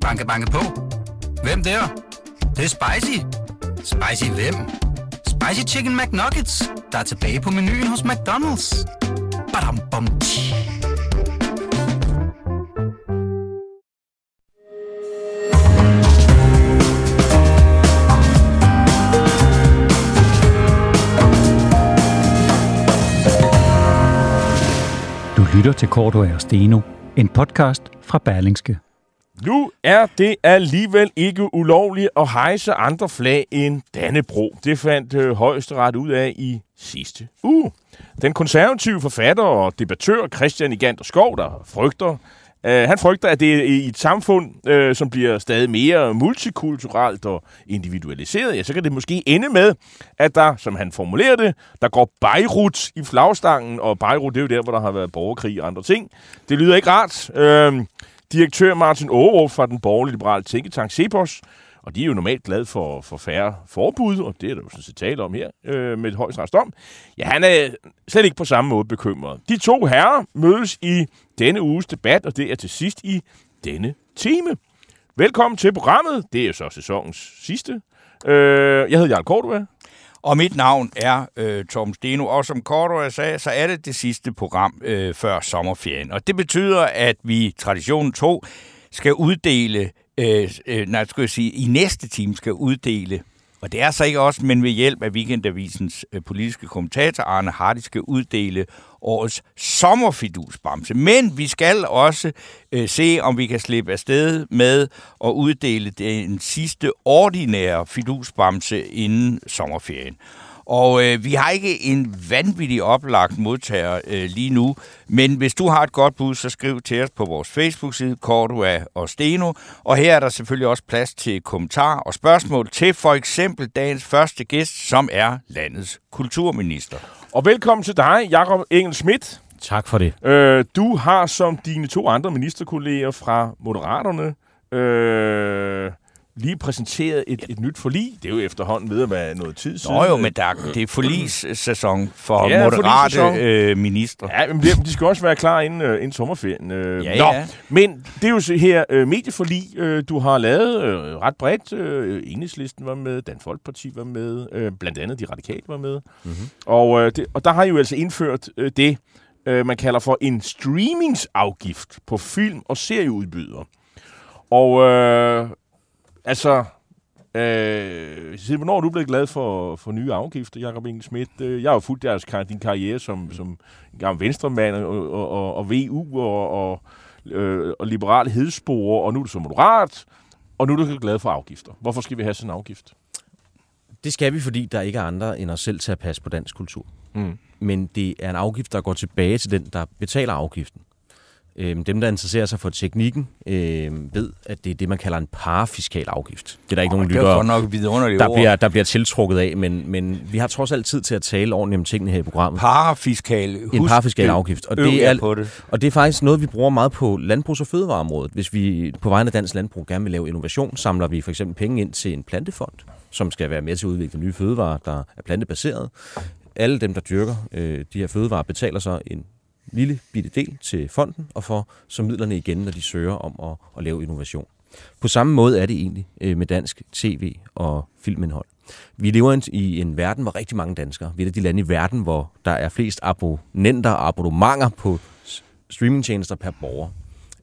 Banke, banke på. Hvem der? Det, det er spicy. Spicy hvem? Spicy Chicken McNuggets, der er tilbage på menuen hos McDonald's. Badum, bom, tji. Du lytter til Korto og Steno, en podcast fra Berlingske. Nu er det alligevel ikke ulovligt at hejse andre flag end Dannebro. Det fandt øh, højesteret ud af i sidste uge. Den konservative forfatter og debattør Christian Igander Skov, der frygter, øh, han frygter, at det er i et samfund, øh, som bliver stadig mere multikulturelt og individualiseret, ja, så kan det måske ende med, at der, som han formulerer det, der går Beirut i flagstangen, og Beirut, det er jo der, hvor der har været borgerkrig og andre ting. Det lyder ikke rart. Øh, direktør Martin Aarup fra den borgerlige liberale tænketank Cepos, og de er jo normalt glade for, for færre forbud, og det er der jo sådan set tale om her øh, med et højstrætsdom. Ja, han er slet ikke på samme måde bekymret. De to herrer mødes i denne uges debat, og det er til sidst i denne time. Velkommen til programmet. Det er jo så sæsonens sidste. Øh, jeg hedder Jarl Kortua. Og mit navn er øh, Tom Steno, og som Cordua sagde, så er det det sidste program øh, før sommerferien. Og det betyder, at vi traditionen 2 skal uddele, øh, øh, nej, skal jeg sige, i næste time skal uddele, og det er så ikke også, men ved hjælp af Weekendavisens øh, politiske kommentator Arne Hardy skal uddele årets sommerfidusbamse. Men vi skal også øh, se, om vi kan slippe afsted med at uddele den sidste ordinære fidusbamse inden sommerferien. Og øh, vi har ikke en vanvittig oplagt modtager øh, lige nu, men hvis du har et godt bud, så skriv til os på vores Facebook-side, Cordua og Steno. Og her er der selvfølgelig også plads til kommentarer og spørgsmål til for eksempel dagens første gæst, som er landets kulturminister. Og velkommen til dig, Jakob Engel Schmidt. Tak for det. Øh, du har som dine to andre ministerkolleger fra Moderaterne øh, lige præsenteret et, et nyt forlig. Det er jo efterhånden ved at være noget tid siden. Nå jo, men der, det er forligssæson for Ja, moderate forligssæson. øh, ministre. Ja, men de, skal også være klar inden, øh, inden sommerferien. Øh, Ja, Nå, ja. men det er jo så her øh, medieforlig, øh, du har lavet øh, ret bredt. Øh, Enhedslisten var med, Dansk Folkeparti var med, øh, blandt andet de radikale var med. Mm-hmm. Og, øh, det, og der har I jo altså indført øh, det, øh, man kalder for en streamingsafgift på film- og serieudbydere. Og øh, altså, øh, siden hvornår er du blevet glad for, for nye afgifter, Jacob Engel Schmidt? Øh, Jeg har jo fulgt deres, din karriere som, som gammel venstremand og, og, og, og VU og, og, øh, og liberale hedspore, og nu er du så moderat, og nu er du glad for afgifter. Hvorfor skal vi have sådan en afgift? Det skal vi, fordi der ikke er andre end os selv til at passe på dansk kultur. Mm. Men det er en afgift, der går tilbage til den, der betaler afgiften. Øhm, dem, der interesserer sig for teknikken, øhm, ved, at det er det, man kalder en parafiskal afgift. Det er der ikke nogen jo godt lyttere, nok der ord. bliver, der bliver tiltrukket af, men, men vi har trods alt tid til at tale ordentligt om tingene her i programmet. Parafiskal. en parafiskal afgift. Og det, er, på det. og det er faktisk noget, vi bruger meget på landbrugs- og fødevareområdet. Hvis vi på vegne af dansk landbrug gerne vil lave innovation, samler vi for eksempel penge ind til en plantefond, som skal være med til at udvikle nye fødevarer, der er plantebaseret. Alle dem, der dyrker øh, de her fødevarer, betaler så en lille bitte del til fonden, og får så midlerne igen, når de søger om at, at lave innovation. På samme måde er det egentlig øh, med dansk tv og filmindhold. Vi lever i en verden, hvor rigtig mange danskere, vi er de lande i verden, hvor der er flest abonnenter og abonnementer på streamingtjenester per borger.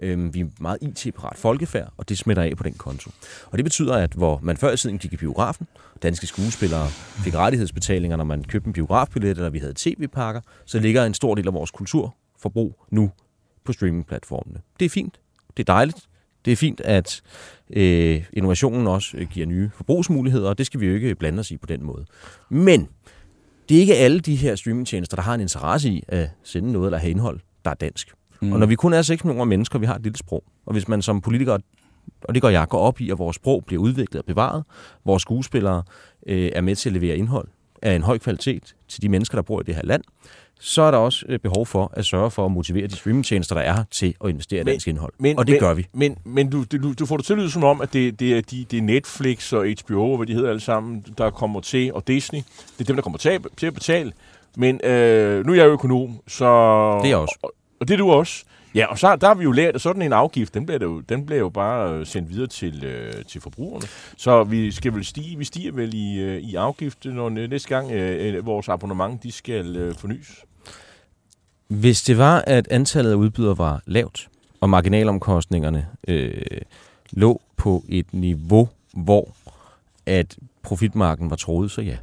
Øh, vi er meget IT-parat folkefærd, og det smitter af på den konto. Og det betyder, at hvor man før i tiden gik i biografen, danske skuespillere fik rettighedsbetalinger, når man købte en biografbillet, eller vi havde tv-pakker, så ligger en stor del af vores kulturforbrug nu på streamingplatformene. Det er fint. Det er dejligt. Det er fint, at øh, innovationen også øh, giver nye forbrugsmuligheder, og det skal vi jo ikke blande os i på den måde. Men det er ikke alle de her streamingtjenester, der har en interesse i at sende noget eller have indhold, der er dansk. Mm. Og når vi kun er 6 millioner mennesker, vi har et lille sprog, og hvis man som politiker, og det går jeg, går op i, at vores sprog bliver udviklet og bevaret, vores skuespillere øh, er med til at levere indhold af en høj kvalitet til de mennesker, der bor i det her land, så er der også øh, behov for at sørge for at motivere de streamingtjenester, der er til at investere i Men- dansk indhold. Men, og det men, gør vi. Men, men du, du, du får det til at som om, at det, det, er de, det er Netflix og HBO, hvad de hedder alle sammen, der kommer til, og Disney. Det er dem, der kommer til, at- til at betale. Men øh, nu er jeg jo økonom, så... Det er også. Og, og det er du også. Ja, og så der har vi jo lært, at sådan en afgift, den bliver, jo, den bliver jo bare øh, sendt videre til, øh, til forbrugerne. Så vi skal vel stige, vi stiger vel i, øh, i afgift, når næste gang øh, øh, vores abonnement de skal øh, fornyes. Hvis det var, at antallet af udbydere var lavt, og marginalomkostningerne øh, lå på et niveau, hvor at profitmarken var troet, så ja.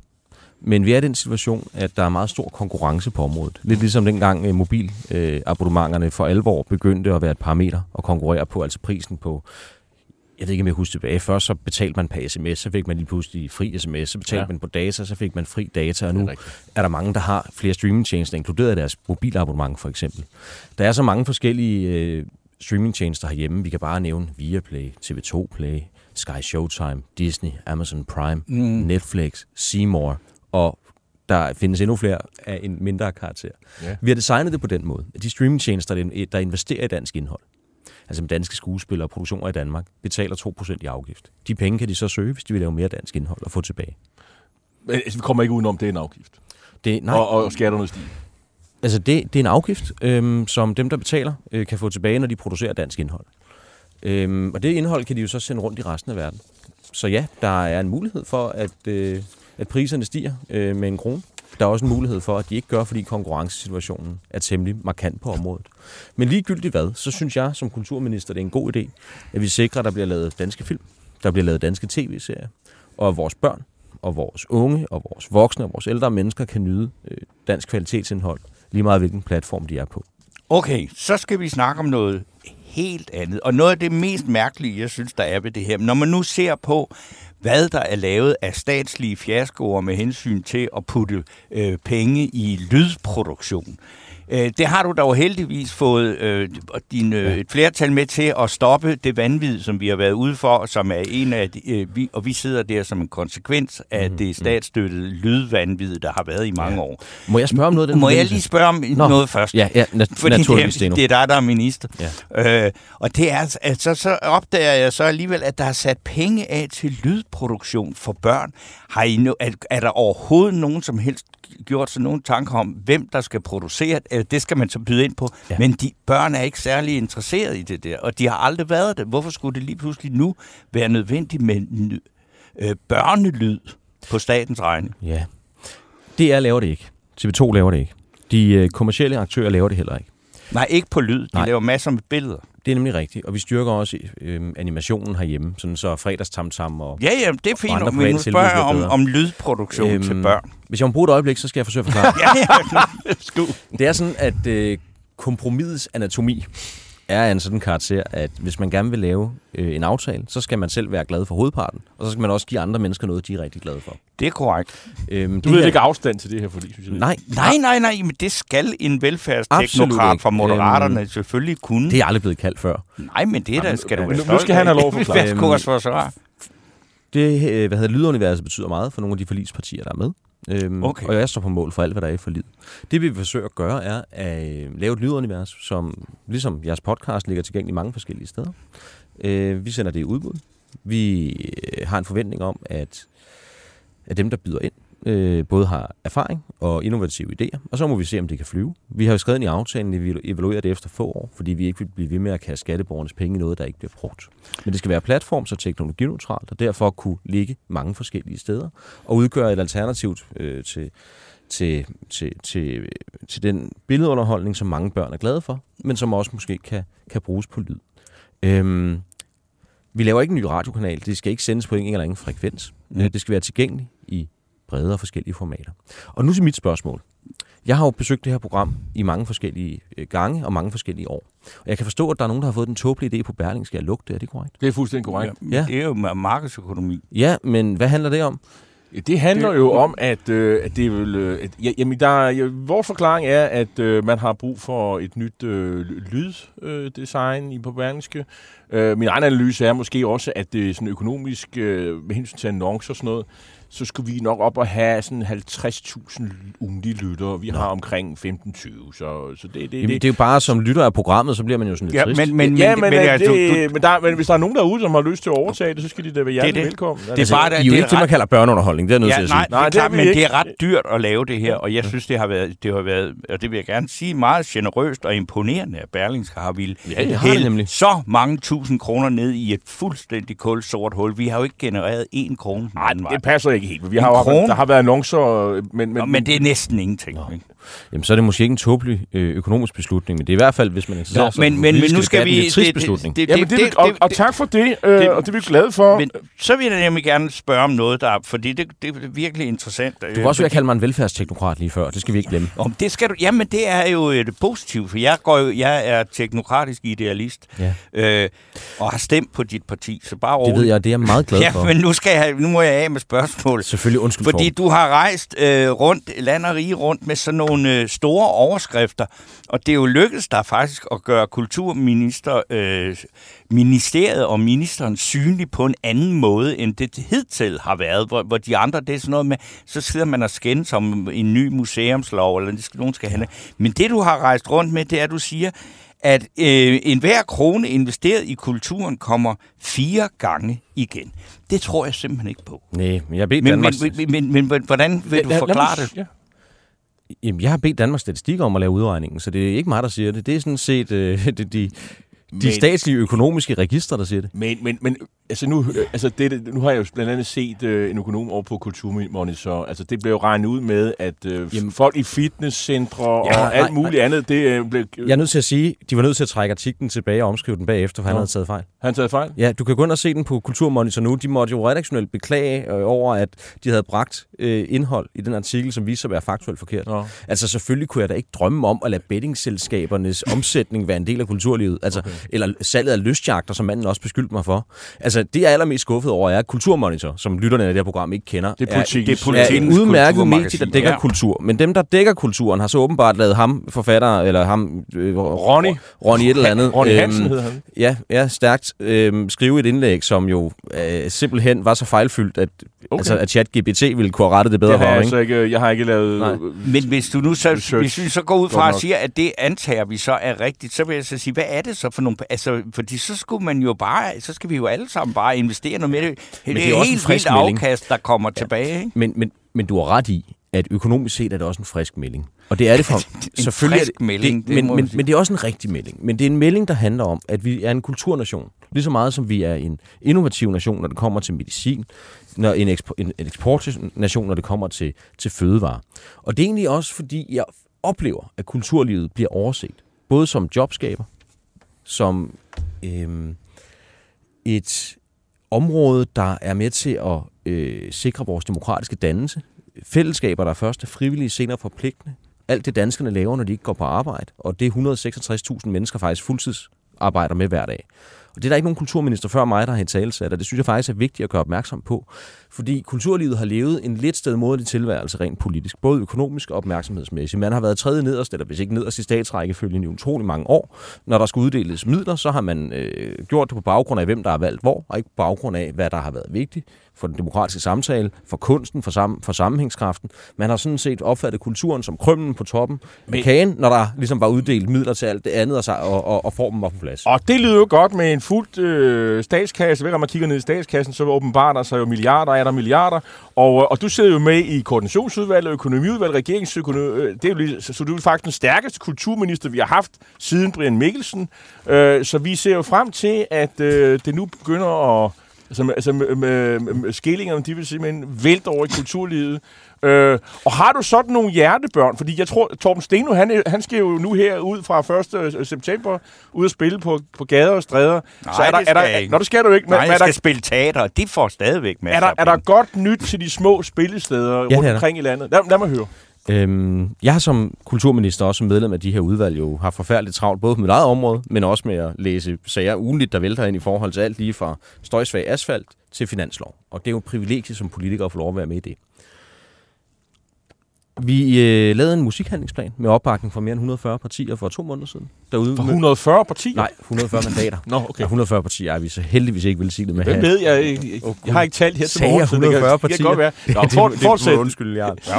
Men vi er i den situation, at der er meget stor konkurrence på området. Lidt ligesom dengang øh, mobilabonnementerne for alvor begyndte at være et parameter og konkurrere på, altså prisen på jeg ved ikke, om jeg husker tilbage. Først så betalte man per sms, så fik man lige pludselig fri sms, så betalte ja. man på data, så fik man fri data, og nu er, er der mange, der har flere streamingtjenester, inkluderet deres mobilabonnement for eksempel. Der er så mange forskellige øh, streamingtjenester herhjemme. Vi kan bare nævne Viaplay, TV2 Play, Sky Showtime, Disney, Amazon Prime, mm. Netflix, Seymour, og der findes endnu flere af en mindre karakter. Ja. Vi har designet det på den måde, at de streamingtjenester, der investerer i dansk indhold, altså med danske skuespillere og produktioner i Danmark, betaler 2% i afgift. De penge kan de så søge, hvis de vil lave mere dansk indhold og få tilbage. Men altså, vi kommer ikke udenom, det er en afgift. Det, nej. Og, og skatterne stiger. Altså, det, det er en afgift, øhm, som dem, der betaler, øh, kan få tilbage, når de producerer dansk indhold. Øhm, og det indhold kan de jo så sende rundt i resten af verden. Så ja, der er en mulighed for, at, øh, at priserne stiger øh, med en krone. Der er også en mulighed for, at de ikke gør, fordi konkurrencesituationen er temmelig markant på området. Men ligegyldigt hvad, så synes jeg som kulturminister, det er en god idé, at vi sikrer, at der bliver lavet danske film, der bliver lavet danske tv-serier, og at vores børn og vores unge og vores voksne og vores ældre mennesker kan nyde øh, dansk kvalitetsindhold, lige meget hvilken platform de er på. Okay, så skal vi snakke om noget helt andet. Og noget af det mest mærkelige, jeg synes, der er ved det her, når man nu ser på, hvad der er lavet af statslige fiaskoer med hensyn til at putte øh, penge i lydproduktion, Øh, det har du dog heldigvis fået øh, din, øh, et flertal med til at stoppe det vanvid, som vi har været ude for, som er en af de, øh, vi, og vi sidder der som en konsekvens af mm, det statsstøttede lydvanvid, der har været i mange ja. år. Må jeg spørge om noget? Den Må jeg lige spørge om Nå. noget først? Ja, ja nat- Fordi det, er, det er dig, der er minister. Ja. Øh, og det er, altså, så opdager jeg så alligevel, at der er sat penge af til lydproduktion for børn. Har I, er, er der overhovedet nogen som helst gjort sig nogen tanker om, hvem der skal producere det. Det skal man så byde ind på. Ja. Men de børn er ikke særlig interesseret i det der, og de har aldrig været det. Hvorfor skulle det lige pludselig nu være nødvendigt med øh, børnelyd på statens regning? Ja, det er laver det ikke. TV2 laver det ikke. De øh, kommercielle aktører laver det heller ikke. Nej, ikke på lyd. De Nej. laver masser med billeder. Det er nemlig rigtigt, og vi styrker også øh, animationen herhjemme, sådan så fredagstamtam og Ja, ja, det er fint, og men nu spørger jeg om, om lydproduktion øhm, til børn. Hvis jeg må bruge et øjeblik, så skal jeg forsøge at forklare. ja, ja, det er sådan, at øh, kompromisets anatomi er en sådan karakter, at hvis man gerne vil lave øh, en aftale, så skal man selv være glad for hovedparten, og så skal man også give andre mennesker noget, de er rigtig glade for. Det er korrekt. Øhm, du ved ikke afstand til det her, fordi synes jeg. Nej, nej, nej, nej, men det skal en velfærdsteknokrat fra Moderaterne øhm, selvfølgelig kunne. Det er aldrig blevet kaldt før. Nej, men det er da, skal da være Nu skal han have lov for forklare. Det, øh, hvad hedder lyduniverset betyder meget for nogle af de forlispartier, der er med. Øhm, okay. Og jeg står på mål for alt, hvad der er i forlid. Det vi vil forsøge at gøre, er at øh, lave et lydunivers, som ligesom jeres podcast ligger tilgængelig mange forskellige steder. Øh, vi sender det i udbud. Vi øh, har en forventning om, at, at dem, der byder ind, øh, både har erfaring og innovative idéer, og så må vi se, om det kan flyve. Vi har jo skrevet i aftalen, at vi evaluerer det efter få år, fordi vi ikke vil blive ved med at kaste skatteborgernes penge i noget, der ikke bliver brugt. Men det skal være platform, så teknologineutralt, og derfor kunne ligge mange forskellige steder, og udgøre et alternativ øh, til, til, til, til, til den billedunderholdning, som mange børn er glade for, men som også måske kan, kan bruges på lyd. Øhm, vi laver ikke en ny radiokanal. Det skal ikke sendes på en eller anden frekvens. Mm. Det skal være tilgængeligt i brede og forskellige formater. Og nu til mit spørgsmål. Jeg har jo besøgt det her program i mange forskellige øh, gange og mange forskellige år. Og jeg kan forstå, at der er nogen, der har fået den tåbelige idé på Berling. Skal jeg lukke det? Er det korrekt? Det er fuldstændig korrekt. Ja. Det er jo markedsøkonomi. Ja, men hvad handler det om? Det handler jo om, at, øh, at det vil, øh, at, ja, jamen, der, ja, vores forklaring er, at øh, man har brug for et nyt øh, lyddesign øh, i på Berlingske. Øh, min egen analyse er måske også, at det er sådan økonomisk, øh, med hensyn til annoncer og sådan noget, så skulle vi nok op og have sådan 50.000 ugentlige lyttere. Vi har omkring 15-20, så, så det, det, Jamen, det er jo bare som lytter af programmet, så bliver man jo sådan lidt Ja, trist. men, men, ja, men, men, men, altså, det, du, du, men, der, men hvis der er nogen derude, som har lyst til at overtage det, så skal de da være hjertelig det. velkommen. Det er altså, bare det- I er jo det ikke det, man kalder børneunderholdning, det er nødt til Ja, at nej, sige. Nej, nej, det er det klart, men ikke. det er ret dyrt at lave det her, og jeg synes, det har været, det har været og det vil jeg gerne sige, meget generøst og imponerende, at Berlingske har ville Ja, det har det nemlig. så mange tusind kroner ned i et fuldstændig kulsort hul. Vi har jo ikke genereret én krone. Nej, det passer ikke helt. Vi har jo krone? der har været annoncer, men... men, Nå, men det er næsten ingenting. ikke? Jamen, så er det måske ikke en tåbelig øh, økonomisk beslutning, men det er i hvert fald, hvis man interesserer sig men, for men, men nu skal vi... en lidt trist beslutning. Jamen, det, det, og, og tak for det, øh, det- og det er vi glade for. Men så vil jeg nemlig gerne spørge om noget, der fordi det, det er virkelig interessant. Du kan også være at kalde mig en velfærdsteknokrat lige før, det skal vi ikke glemme. Om det skal du, jamen det er jo øh, det positive, for jeg, går jo, jeg er teknokratisk idealist, Ja. øh, og har stemt på dit parti, så bare Det roligt. ved jeg, det er jeg meget glad for. Ja, men nu, skal jeg, nu må jeg af med spørgsmål. Selvfølgelig undskyld Fordi Torben. du har rejst øh, rundt, land og rige rundt med sådan nogle øh, store overskrifter, og det er jo lykkedes dig faktisk at gøre kulturminister, øh, ministeriet og ministeren synlig på en anden måde, end det hidtil har været, hvor, hvor de andre, det er sådan noget med, så sidder man og skændes om en ny museumslov, eller det skal, nogen skal have. Men det, du har rejst rundt med, det er, at du siger, at øh, enhver krone investeret i kulturen kommer fire gange igen. Det tror jeg simpelthen ikke på. Nej, men jeg bedt Men, Danmarks... men, men, men, men, hvordan vil du forklare det? Ja. Jamen, jeg har bedt Danmarks Statistik om at lave udregningen, så det er ikke mig, der siger det. Det er sådan set øh, de, de, de Men- statslige økonomiske register, der siger det. Men, men, men altså nu, øh, altså det, nu har jeg jo blandt andet set øh, en økonom over på Kulturmonitor. Altså det blev jo regnet ud med, at øh, Jamen- folk i fitnesscentre ja, Ja, og nej, alt muligt andet, det øh, blev... Jeg er nødt til at sige, de var nødt til at trække artiklen tilbage og omskrive den bagefter, for han Nå. havde taget fejl. Han taget fejl? Ja, du kan gå ind og se den på Kulturmonitor nu. De måtte jo redaktionelt beklage øh, over, at de havde bragt øh, indhold i den artikel, som viste sig at være faktuelt forkert. Nå. Altså selvfølgelig kunne jeg da ikke drømme om at lade bettingselskabernes omsætning være en del af kulturlivet. Altså, okay. Eller salget af lystjagter, som manden også beskyldte mig for. Altså det jeg er allermest skuffet over er, at Kulturmonitor, som lytterne af det her program ikke kender, Det er politik. det er er et udmærket medie, der dækker Ja. kultur. Men dem, der dækker kulturen, har så åbenbart lavet ham, forfatter, eller ham... Øh, Ronny. Ronny et eller andet. Ronny øhm, Hansen hedder han. Ja, ja stærkt. Øhm, skrive et indlæg, som jo øh, simpelthen var så fejlfyldt, at, Okay. altså, at ChatGPT ville kunne have rettet det bedre Det har for jeg, ham. Ikke? ikke, jeg har ikke lavet... Nej. Men hvis du nu så, Research. hvis vi så går ud fra og siger, at det antager vi så er rigtigt, så vil jeg så sige, hvad er det så for nogle... Altså, fordi så skulle man jo bare... Så skal vi jo alle sammen bare investere noget mere. Det, det, det det er er også en helt frisk vildt melding. afkast, der kommer ja. tilbage, ikke? Men, men, men du har ret i, at økonomisk set er det også en frisk melding. Og det er det for... En selvfølgelig er frisk melding, det, det men, men, men det er også en rigtig melding. Men det er en melding, der handler om, at vi er en kulturnation. Lige så meget som vi er en innovativ nation, når det kommer til medicin, når en, ekspo, en, en eksportnation, når det kommer til, til fødevarer. Og det er egentlig også, fordi jeg oplever, at kulturlivet bliver overset. Både som jobskaber, som øhm, et område, der er med til at øh, sikre vores demokratiske dannelse. Fællesskaber, der først er frivillige, senere forpligtende. Alt det danskerne laver, når de ikke går på arbejde. Og det er 166.000 mennesker faktisk fuldtids arbejder med hver dag. Og det er der ikke nogen kulturminister før mig, der har i talesat, og det synes jeg faktisk er vigtigt at gøre opmærksom på. Fordi kulturlivet har levet en lidt stedmoderlig tilværelse rent politisk, både økonomisk og opmærksomhedsmæssigt. Man har været tredje nederst, eller hvis ikke nederst i statsrækkefølgen i utrolig mange år. Når der skulle uddeles midler, så har man øh, gjort det på baggrund af, hvem der har valgt hvor, og ikke på baggrund af, hvad der har været vigtigt for den demokratiske samtale, for kunsten, for, sam- for sammenhængskraften. Man har sådan set opfattet kulturen som krymmen på toppen Men- af kagen, når der ligesom var uddelt midler til alt det andet, og, og, og, og formen var på plads. Og det lyder jo godt med en fuldt øh, statskasse. Hver gang man kigger ned i statskassen, så åbenbart der sig jo milliarder, er der milliarder. Og, øh, og du sidder jo med i koordinationsudvalget, økonomiudvalget, regeringsøkonomi. Øh, det er jo lige, så, så du er faktisk den stærkeste kulturminister, vi har haft siden Brian Mikkelsen. Øh, så vi ser jo frem til, at øh, det nu begynder at... Altså, med- altså med, med, med skillingerne, de vil simpelthen vælte over i kulturlivet. Øh, og har du sådan nogle hjertebørn? Fordi jeg tror, Torben Steno, han, er- han skal jo nu her ud fra 1. september ud og spille på, på gader og stræder. Nej, er der, det er skal der, jeg ikke. Nå, det skal du ikke. Nej, men, jeg er, skal der, spille teater, og de får stadigvæk masser er, der, af er der godt nyt til de små spillesteder er rundt omkring i landet? Lad, lad mig høre. Øhm, jeg har som kulturminister også som medlem af de her udvalg jo haft forfærdeligt travlt, både på mit eget område, men også med at læse sager ugenligt, der vælter ind i forhold til alt lige fra støjsvag asfalt til finanslov. Og det er jo et privilegie som politiker at få lov at være med i det. Vi øh, lavede en musikhandlingsplan med opbakning fra mere end 140 partier for to måneder siden. Derude For 140 partier? Nej, 140 mandater. Nå, okay. Ja, 140 partier er vi så heldigvis ikke velsignet med Hvem ved jeg? Jeg, jeg, jeg har ikke talt her til morgen. jeg så det kan- 140 Det partier? kan godt være. Nå, for, fortsæt. undskyld, Jarl. Ja.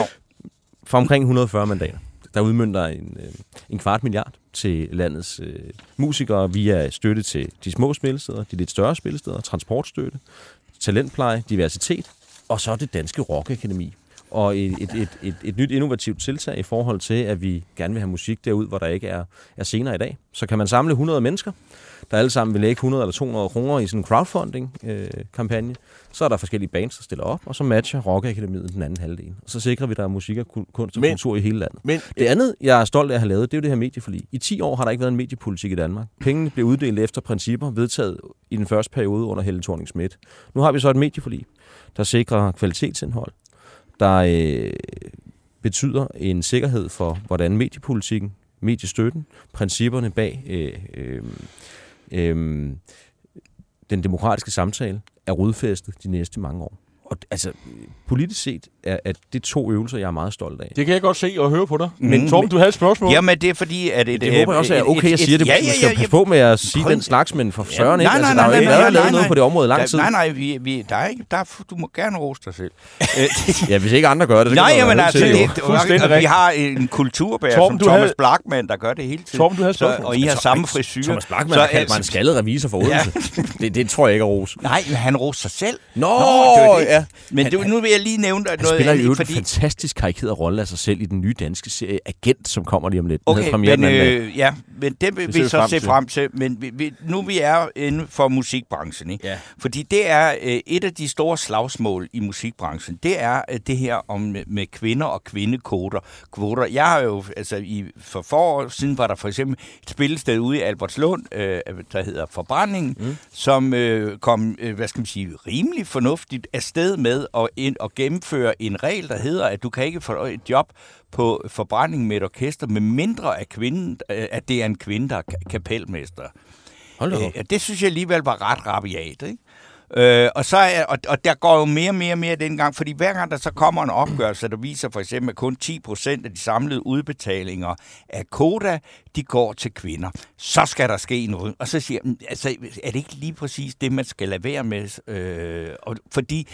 For omkring 140 mandater. Der udmyndter en, øh, en kvart milliard til landets øh, musikere via støtte til de små spillesteder, de lidt større spillesteder, transportstøtte, talentpleje, diversitet, og så det danske rockakademi. Og et, et, et, et, et nyt innovativt tiltag i forhold til, at vi gerne vil have musik derud, hvor der ikke er, er scener i dag. Så kan man samle 100 mennesker, der alle sammen vil lægge 100 eller 200 kroner i sådan en crowdfunding-kampagne. Øh, så er der forskellige bands, der stiller op, og så matcher Rockakademiet den anden halvdel. Og så sikrer vi, at der er musik og kun- kunst og Men- kultur i hele landet. Men Det andet, jeg er stolt af at have lavet, det er jo det her medieforlig. I 10 år har der ikke været en mediepolitik i Danmark. Pengene blev uddelt efter principper, vedtaget i den første periode under Helle thorning Schmidt. Nu har vi så et medieforlig, der sikrer kvalitetsindhold, der øh, betyder en sikkerhed for, hvordan mediepolitikken, mediestøtten, principperne bag øh, øh, øh, den demokratiske samtale er rodfæstet de næste mange år. Og altså, politisk set er, at det er to øvelser, jeg er meget stolt af. det kan jeg godt se og høre på dig. Men Mm, Torben, men- du havde et spørgsmål. Jamen, det er fordi, at... Et, Det håber jeg også er okay, jeg siger det. Ja, Man ja, skal ja, passe ja. på med at sige den slags, men for søren ikke. nej, Altså, nej, der har jo nej, ikke nej, været nej, lavet nej. noget på det område lang tid. Nej, nej, vi, vi, der er ikke, der er, du må gerne rose dig selv. Øh, Ja, hvis ikke andre gør det, så Nej, kan man jamen altså, det, det, det, vi har en kulturbærer som Thomas Blackman, der gør det hele tiden. Torben, du havde spørgsmål. og I har samme frisyr. Thomas Blackman har kaldt mig en skaldet revisor for Odense. Det, det tror jeg ikke er ros. Nej, men han roste sig selv. Nå, det var det. ja. Men du, nu vil jeg lige nævne dig Han noget spiller jo andet, en fordi... fantastisk karikeret rolle af sig selv i den nye danske serie Agent, som kommer lige om lidt. Okay, men, den anden dag. øh, ja, men det vil vi vi så frem se til. frem til. Men vi, vi, nu vi er inden for musikbranchen, ikke? Ja. fordi det er øh, et af de store slagsmål i musikbranchen. Det er øh, det her om med, med kvinder og kvindekoder. Kvoter. Jeg har jo, altså i, for forår siden var der for eksempel et spillested ude i Albertslund, øh, der hedder Forbrændingen, mm. som øh, kom, øh, hvad skal man sige, rimelig fornuftigt afsted med at, ind, at gennemføre en regel, der hedder, at du kan ikke få et job på forbrænding med et orkester, med mindre af kvinden, øh, at det er en kvinde, der er ka- kapelmester. Hold da. Øh, det synes jeg alligevel var ret rabiat, ikke? Øh, og, så er, og, og der går jo mere og mere og mere dengang, fordi hver gang der så kommer en opgørelse, der viser for eksempel, at kun 10 procent af de samlede udbetalinger af koda, de går til kvinder. Så skal der ske noget. Og så siger jeg, "Men, altså, er det ikke lige præcis det, man skal lade være med? Øh, og, fordi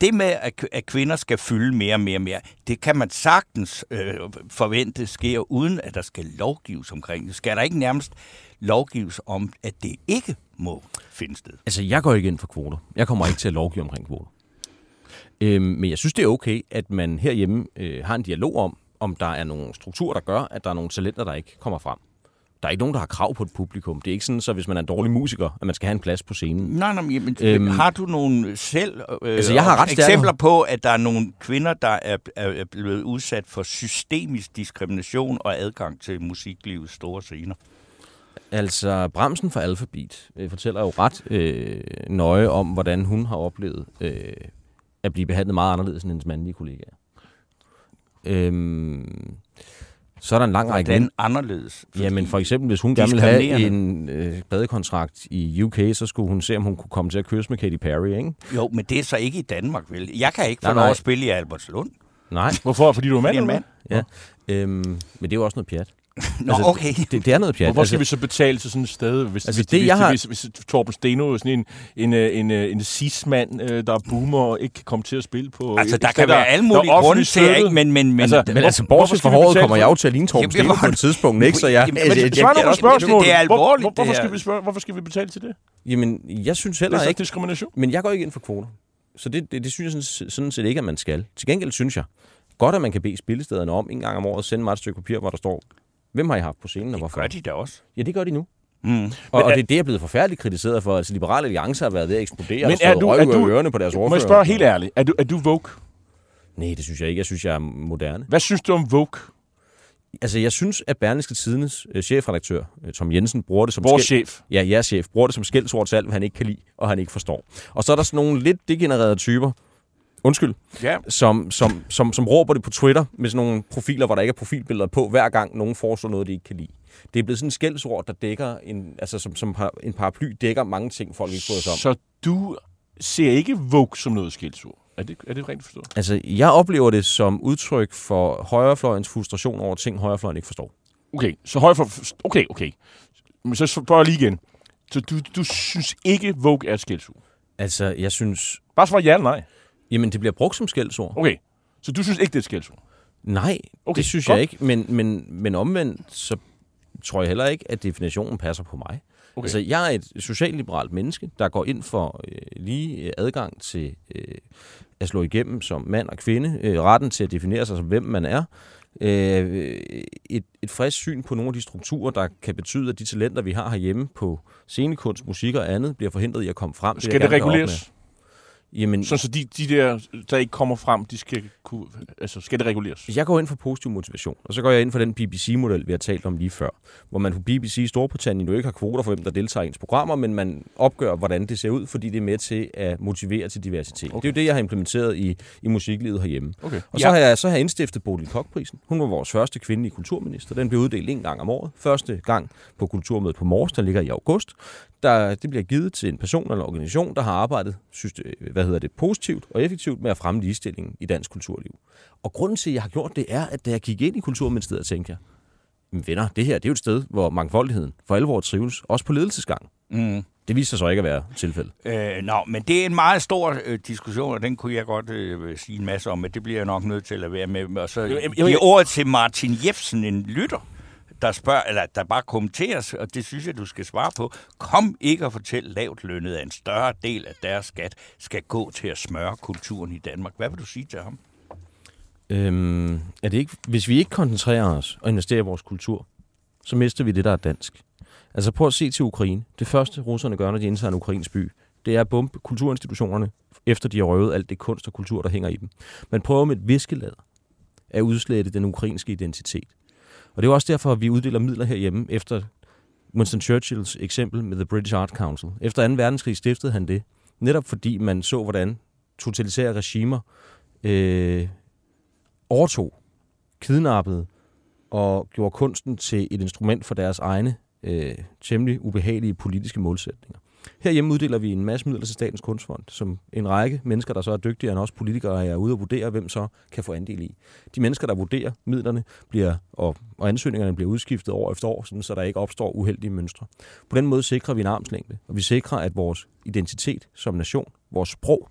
det med, at kvinder skal fylde mere og mere og mere, det kan man sagtens øh, forvente sker, uden at der skal lovgives omkring det. Skal der ikke nærmest lovgives om, at det ikke må finde sted? Altså, jeg går ikke ind for kvoter. Jeg kommer ikke til at lovgive omkring kvoter. Øhm, men jeg synes, det er okay, at man herhjemme øh, har en dialog om, om der er nogle strukturer, der gør, at der er nogle talenter, der ikke kommer frem. Der er ikke nogen, der har krav på et publikum. Det er ikke sådan, så hvis man er en dårlig musiker, at man skal have en plads på scenen. Nej, nej, men Øhm, har du nogle selv øh, altså, jeg har ret stærke- eksempler på, at der er nogle kvinder, der er, er, er blevet udsat for systemisk diskrimination og adgang til musiklivets store scener? Altså, Bremsen fra Alphabet øh, fortæller jo ret øh, nøje om, hvordan hun har oplevet øh, at blive behandlet meget anderledes end hendes mandlige kollegaer. Øhm, så er der en lang række... Hvordan anderledes? Jamen for eksempel, hvis hun gerne ville have en øh, badekontrakt i UK, så skulle hun se, om hun kunne komme til at kysse med Katy Perry, ikke? Jo, men det er så ikke i Danmark, vel? Jeg kan ikke få Nej, lov nej. at spille i Albertslund. Nej, Hvorfor? Fordi du er mand? Fordi mand. ja. Øhm, men det er jo også noget pjat. Nå, Altså, okay. Det, det er noget pjat. Hvorfor skal vi så betale til sådan et sted, hvis, Altså, hvis, det, hvis, jeg har- hvis, hvis, hvis Torben Steno er sådan en, en, øh, en, en, en cis-mand, øh, der er boomer og ikke kan komme til at spille på... Altså, der sted, kan være alle mulige er grunde til, ikke? støttet. Men, men, men, Altså, Men altså, Hvor- hvorfor bortset skal fra håret kommer jeg jo det? til at ligne Torben Steno hvor- på et tidspunkt, ikke? Så jeg, altså, jeg, svar jeg, jeg, spørgsmålet. det er alvorligt, Hvor, hvor, hvorfor, det skal vi spørge, hvorfor skal vi betale til det? jamen, jeg synes Det er heller ikke... diskrimination. Men jeg går ikke ind for kvoter. Så det, det, det synes jeg sådan, sådan set ikke, at man skal. Til gengæld synes jeg godt, at man kan bede spillestederne om en gang om året at sende mig et stykke papir, hvor der står, hvem har I haft på scenen og hvorfor? gør de da også. Ja, det gør de nu. Mm. Og, og er- det, det er blevet forfærdeligt kritiseret for. Altså, Liberale Alliance har været ved at eksplodere Men og er stået du- røv er du- ørerne på deres ordfører. Må jeg spørge helt ærligt, er du, er du Vogue? Nej, det synes jeg ikke. Jeg synes, jeg er moderne. Hvad synes du om Vogue? Altså, jeg synes, at Berlingske Tidens øh, chefredaktør, øh, Tom Jensen, bruger det som Vores skæld- chef. Ja, jeres chef bruger det som skældsord til alt, hvad han ikke kan lide, og han ikke forstår. Og så er der sådan nogle lidt degenererede typer, undskyld, Ja. som, som, som, som råber det på Twitter med sådan nogle profiler, hvor der ikke er profilbilleder på, hver gang nogen foreslår noget, de ikke kan lide. Det er blevet sådan en skældsord, der dækker, en, altså som, som par- en paraply dækker mange ting, folk ikke bryder sig om. Så du ser ikke Vogue som noget skældsord? Er det, er det rigtigt forstået? Altså, jeg oplever det som udtryk for højrefløjens frustration over ting, højrefløjen ikke forstår. Okay, så høj for... Okay, okay. Men så spørger jeg lige igen. Så du, du synes ikke, Vogue er et skældsord? Altså, jeg synes... Bare svar ja eller nej. Jamen, det bliver brugt som skældsord. Okay, så du synes ikke, det er et skældsord? Nej, Okay, det synes godt. jeg ikke. Men, men, men omvendt, så tror jeg heller ikke, at definitionen passer på mig. Okay. Altså, jeg er et socialliberalt menneske, der går ind for øh, lige øh, adgang til øh, at slå igennem som mand og kvinde, øh, retten til at definere sig som hvem man er, øh, et, et frisk syn på nogle af de strukturer, der kan betyde, at de talenter, vi har herhjemme på scenekunst, musik og andet, bliver forhindret i at komme frem. Skal det reguleres? Jamen, Sådan så de, de der, der ikke kommer frem, de skal kunne... Altså, skal det reguleres? Jeg går ind for positiv motivation, og så går jeg ind for den BBC-model, vi har talt om lige før, hvor man på BBC i Storbritannien jo ikke har kvoter for, hvem der deltager i ens programmer, men man opgør, hvordan det ser ud, fordi det er med til at motivere til diversitet. Okay. Det er jo det, jeg har implementeret i, i musiklivet herhjemme. Okay. Og så, har jeg, så har jeg indstiftet Bodil Kokprisen. Hun var vores første kvindelige kulturminister. Den bliver uddelt en gang om året. Første gang på Kulturmødet på Mors, der ligger i august. Der, det bliver givet til en person eller organisation, der har arbejdet syste- hvad hedder det, positivt og effektivt med at fremme ligestillingen i dansk kulturliv. Og grunden til, at jeg har gjort det, er, at da jeg gik ind i Kulturministeriet, tænkte jeg, "Men venner, det her det er jo et sted, hvor mangfoldigheden for alvor trives, også på ledelsesgang. Mm. Det viser sig så ikke at være tilfældet. Øh, nå, men det er en meget stor øh, diskussion, og den kunne jeg godt øh, sige en masse om, men det bliver jeg nok nødt til at være med. Og så jeg- ordet til Martin Jefsen, en lytter, der spørger, eller der bare kommenteres, og det synes jeg, du skal svare på. Kom ikke og fortæl lavt lønnet, at en større del af deres skat skal gå til at smøre kulturen i Danmark. Hvad vil du sige til ham? Øhm, er det ikke, hvis vi ikke koncentrerer os og investerer i vores kultur, så mister vi det, der er dansk. Altså prøv at se til Ukraine. Det første, russerne gør, når de indtager en ukrainsk by, det er at bombe kulturinstitutionerne, efter de har røvet alt det kunst og kultur, der hænger i dem. Man prøver med et viskelader at udslette den ukrainske identitet. Og det er jo også derfor, at vi uddeler midler herhjemme efter Winston Churchills eksempel med The British Art Council. Efter 2. verdenskrig stiftede han det, netop fordi man så, hvordan totalitære regimer øh, overtog, kidnappede og gjorde kunsten til et instrument for deres egne øh, temmelig ubehagelige politiske målsætninger. Herhjemme uddeler vi en masse midler til Statens Kunstfond, som en række mennesker, der så er dygtigere end os politikere, er ude og vurdere, hvem så kan få andel i. De mennesker, der vurderer midlerne, bliver, og, og ansøgningerne bliver udskiftet år efter år, sådan, så der ikke opstår uheldige mønstre. På den måde sikrer vi en armslængde, og vi sikrer, at vores identitet som nation, vores sprog,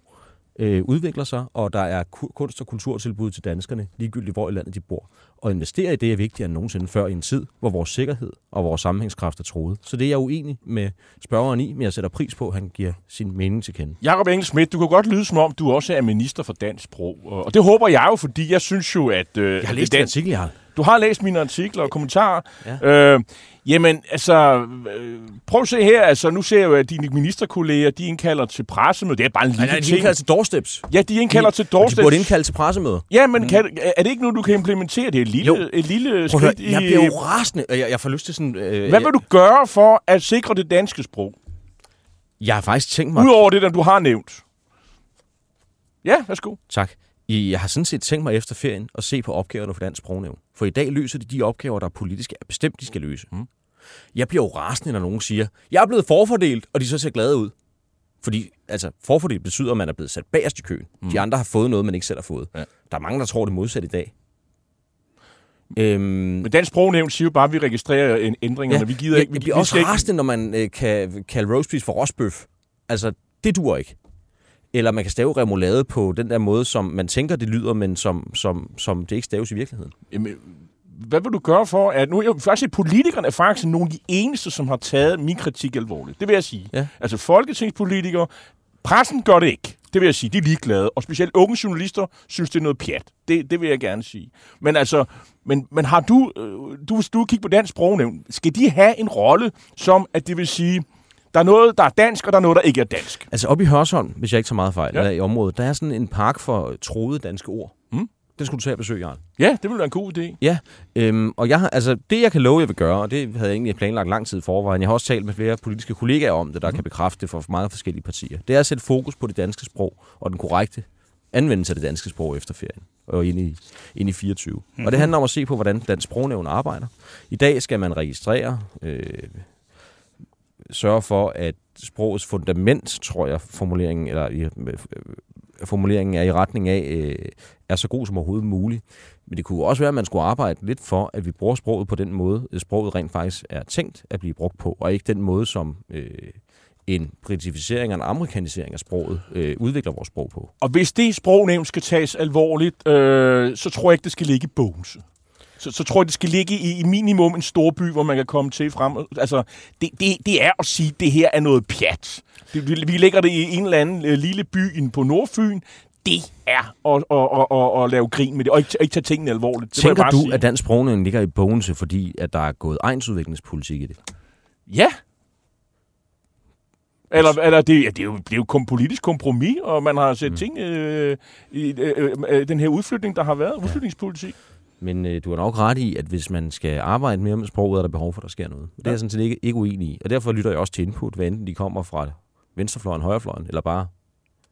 øh, udvikler sig, og der er ku- kunst- og kulturtilbud til danskerne, ligegyldigt hvor i landet de bor. Og investere i det er vigtigere end nogensinde før i en tid, hvor vores sikkerhed og vores sammenhængskraft er troet. Så det er jeg uenig med spørgeren i, men jeg sætter pris på, at han giver sin mening til kende. Jakob Engel Schmidt, du kan godt lyde som om, du også er minister for dansk sprog. Og det håber jeg jo, fordi jeg synes jo, at... Øh, Jeg har læst det den artikel, jeg har. Du har læst mine artikler og kommentarer. Ja. Øh, jamen, altså, øh, prøv at se her. Altså, nu ser jeg jo, at dine ministerkolleger, de indkalder til pressemøde. Det er bare en lille Nej, de ting. indkalder til doorsteps. Ja, de indkalder til Og de burde doorsteps. indkalde til pressemøder. Ja, men kan, er det ikke nu, du kan implementere det? Et lille, Jo. et lille skridt høre, jeg i... bliver jo rasende. Jeg, jeg får lyst til sådan... Øh, Hvad vil du gøre for at sikre det danske sprog? Jeg har faktisk tænkt mig... Udover det, der du har nævnt. Ja, værsgo. Tak. Jeg har sådan set tænkt mig efter ferien at se på opgaverne for Dansk Sprognævn. For i dag løser de de opgaver, der er politiske, er bestemt, de skal løse. Mm. Jeg bliver jo rasende, når nogen siger, jeg er blevet forfordelt, og de så ser glade ud. Fordi altså, forfordelt betyder, at man er blevet sat bagerst i køen. Mm. De andre har fået noget, man ikke selv har fået. Ja. Der er mange, der tror det modsatte i dag. Øhm, Men Dansk Sprognævn siger jo bare, at vi registrerer en ændringerne. ja, vi gider jeg, ikke... vi- jeg bliver vi også skal ikke- rasende, når man øh, kan kalde roastbeef for rostbøf. Altså, det dur ikke. Eller man kan stave remoulade på den der måde, som man tænker, det lyder, men som, som, som det ikke staves i virkeligheden. Jamen, hvad vil du gøre for, at nu er jo faktisk, politikerne er faktisk nogle af de eneste, som har taget min kritik alvorligt. Det vil jeg sige. Ja. Altså folketingspolitikere, pressen gør det ikke. Det vil jeg sige, de er ligeglade. Og specielt unge journalister synes, det er noget pjat. Det, det vil jeg gerne sige. Men altså, men, men har du, øh, du, hvis du kigger på dansk sprognævn, skal de have en rolle, som at det vil sige, der er noget, der er dansk, og der er noget, der ikke er dansk. Altså oppe i Hørsholm, hvis jeg ikke tager meget fejl, Ja. eller i området, der er sådan en park for troede danske ord. Mm. Den skulle du tage at besøge, Jarl. Ja, det vil være en god idé. Ja, øhm, og jeg har, altså, det jeg kan love, jeg vil gøre, og det havde jeg egentlig planlagt lang tid forvejen, jeg har også talt med flere politiske kollegaer om det, der mm. kan bekræfte det for meget forskellige partier, det er at sætte fokus på det danske sprog og den korrekte anvendelse af det danske sprog efter ferien og ind i, ind i 24. Mm. Og det handler om at se på, hvordan dansk sprognævn arbejder. I dag skal man registrere, øh, sørge for, at sprogets fundament, tror jeg, formuleringen, eller øh, formuleringen er i retning af, øh, er så god som overhovedet muligt. Men det kunne også være, at man skulle arbejde lidt for, at vi bruger sproget på den måde, øh, sproget rent faktisk er tænkt at blive brugt på, og ikke den måde, som øh, en britificering og en amerikanisering af sproget øh, udvikler vores sprog på. Og hvis det sprognævn skal tages alvorligt, øh, så tror jeg ikke, det skal ligge i bogen. Så, så tror jeg, det skal ligge i, i minimum en stor by, hvor man kan komme til frem. Altså, det, det, det er at sige, at det her er noget pjat. Det, vi, vi lægger det i en eller anden øh, lille by på Nordfyn. Det er at, at, at, at, at lave grin med det, og ikke, ikke tage tingene alvorligt. Det Tænker du, sige. at dansk sprognævn ligger i Bogense, fordi at der er gået egensudviklingspolitik i det? Ja. Eller, eller det, ja, det, er jo, det er jo kom, politisk kompromis, og man har set mm. ting øh, i øh, øh, den her udflytning, der har været, udflytningspolitik. Men øh, du har nok ret i, at hvis man skal arbejde mere med sproget, er der behov for, at der sker noget. Det er jeg sådan set ikke, ikke uenig i. Og derfor lytter jeg også til input, hvad enten de kommer fra venstrefløjen, højrefløjen, eller bare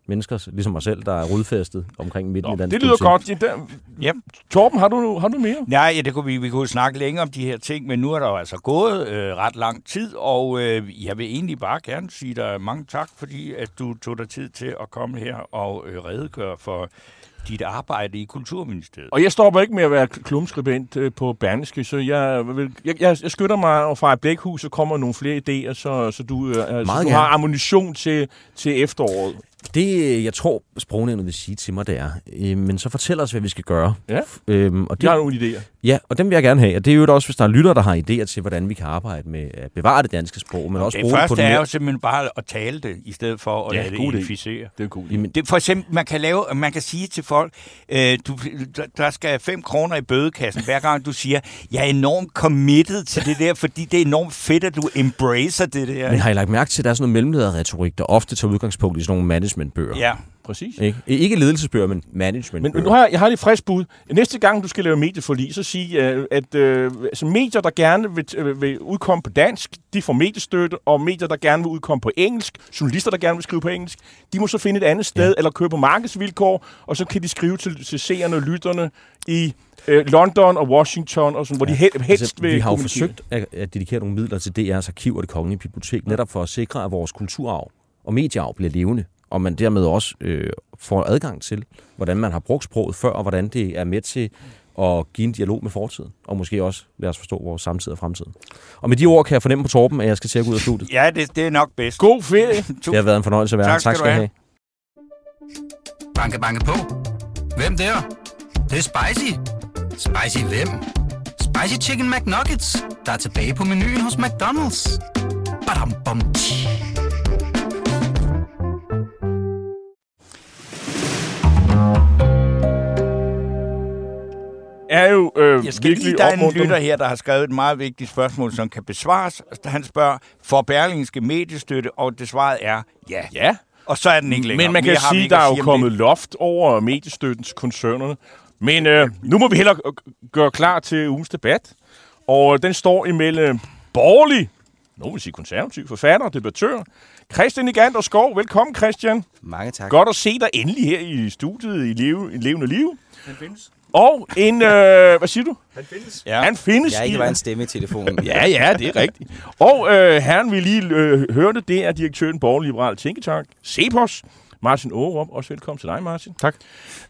mennesker, ligesom mig selv, der er rodfæstet omkring midten Nå, i dansk det lyder politik. godt. Ja, der, Ja. Torben, har du, har du mere? Nej, ja, det kunne vi, vi kunne snakke længe om de her ting, men nu er der jo altså gået øh, ret lang tid, og øh, jeg vil egentlig bare gerne sige dig mange tak, fordi at du tog dig tid til at komme her og øh, redegøre for dit arbejde i Kulturministeriet. Og jeg stopper ikke med at være klumskribent øh, på Berneske, så jeg, vil, jeg, jeg, jeg skytter mig, og fra et blækhus, så kommer nogle flere idéer, så, så du, øh, så du gerne. har ammunition til, til efteråret. Det, jeg tror, sprognævnet vil sige til mig, det er. Øh, men så fortæl os, hvad vi skal gøre. Ja. Øhm, og det, Jeg har nogle idéer. Ja, og dem vil jeg gerne have. Og det er jo også, hvis der er lytter, der har idéer til, hvordan vi kan arbejde med at bevare det danske sprog, men også det bruge det på første er jo simpelthen bare at tale det, i stedet for at Ja, lade det god idé. inficere. Det er cool. Jamen, Det, for eksempel, man kan, lave, man kan sige til folk, øh, du, der- skal 5 kroner i bødekassen, hver gang du siger, jeg er enormt committed til det der, fordi det er enormt fedt, at du embracer det der. men har I lagt mærke til, at der er sådan noget mellemlederretorik, der ofte tager udgangspunkt i sådan nogle managementbøger? Ja, Præcis. Ikke, ikke ledelsesbøger, men Men, managementbøger. men nu har jeg, jeg har lige frisk bud. Næste gang, du skal lave medieforlig, så sig, øh, at øh, altså medier, der gerne vil, øh, vil udkomme på dansk, de får mediestøtte, og medier, der gerne vil udkomme på engelsk, journalister, der gerne vil skrive på engelsk, de må så finde et andet sted, ja. eller køre på markedsvilkår, og så kan de skrive til, til seerne og lytterne i øh, London og Washington, og sådan, hvor ja. de hel, helst Altså, vil vi har jo forsøgt at, at dedikere nogle midler til DR's arkiv og det kongelige bibliotek, netop for at sikre, at vores kulturarv og mediearv bliver levende, og man dermed også øh, får adgang til, hvordan man har brugt sproget før, og hvordan det er med til at give en dialog med fortiden, og måske også lade os forstå vores samtid og fremtid. Og med de ord kan jeg fornemme på Torben, at jeg skal til at gå ud af studiet. ja det, det er nok bedst. God ferie. Det har været en fornøjelse at være her. Tak skal du have. Banke, banke på. Hvem der? Det, det er spicy. Spicy hvem? Spicy Chicken McNuggets, der er tilbage på menuen hos McDonald's. Badum, bom, tji. Er jo øh, Jeg skal virkelig lige, der er en lytter her, der har skrevet et meget vigtigt spørgsmål, som kan besvares. Han spørger, får Berlingske mediestøtte, og det svaret er ja. Ja. Og så er den ikke længere. Men man kan Mere sige, ikke der er jo om kommet det. loft over mediestøtten til koncernerne. Men øh, nu må vi hellere øh, gøre klar til ugens debat. Og øh, den står imellem borgerlig, nogen vil sige konservativ, forfatter og debattør, Christian Igander Skov. Velkommen, Christian. Mange tak. Godt at se dig endelig her i studiet i, leve, i levende liv. Han findes. Og en, øh, hvad siger du? Ja. Han findes. Jeg er ikke bare en stemme i telefonen. Ja, ja, det er rigtigt. Og øh, herren, vi lige øh, hørte, det er direktøren Borgerlig Liberal Tænketank, Cepos. Martin Aarup, også velkommen til dig, Martin. Tak.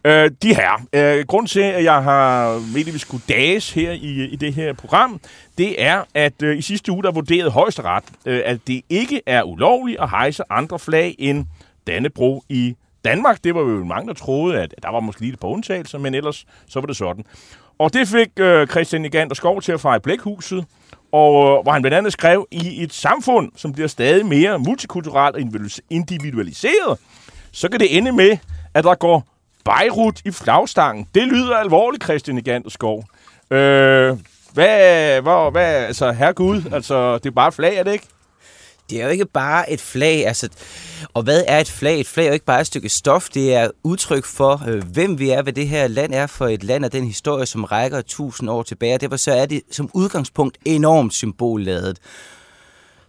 Øh, de her, øh, grund til, at jeg har ment, at vi skulle dages her i, i det her program, det er, at øh, i sidste uge, der vurderede højesteret, øh, at det ikke er ulovligt at hejse andre flag end Dannebro i Danmark. Det var jo mange, der troede, at der var måske lige et par undtagelser, men ellers så var det sådan. Og det fik øh, Christian og Skov til at fejre Blækhuset, og øh, hvor han blandt andet skrev, i et samfund, som bliver stadig mere multikulturelt og individualiseret, så kan det ende med, at der går Beirut i flagstangen. Det lyder alvorligt, Christian Igander Skov. Øh, hvad, hvor, hvad, altså, herregud, altså, det er bare flag, er det ikke? Det er jo ikke bare et flag, altså, og hvad er et flag? Et flag er jo ikke bare et stykke stof, det er udtryk for, øh, hvem vi er, hvad det her land er for et land, og den historie, som rækker tusind år tilbage, og derfor så er det som udgangspunkt enormt symbolladet.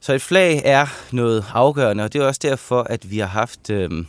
Så et flag er noget afgørende, og det er også derfor, at vi har haft øh,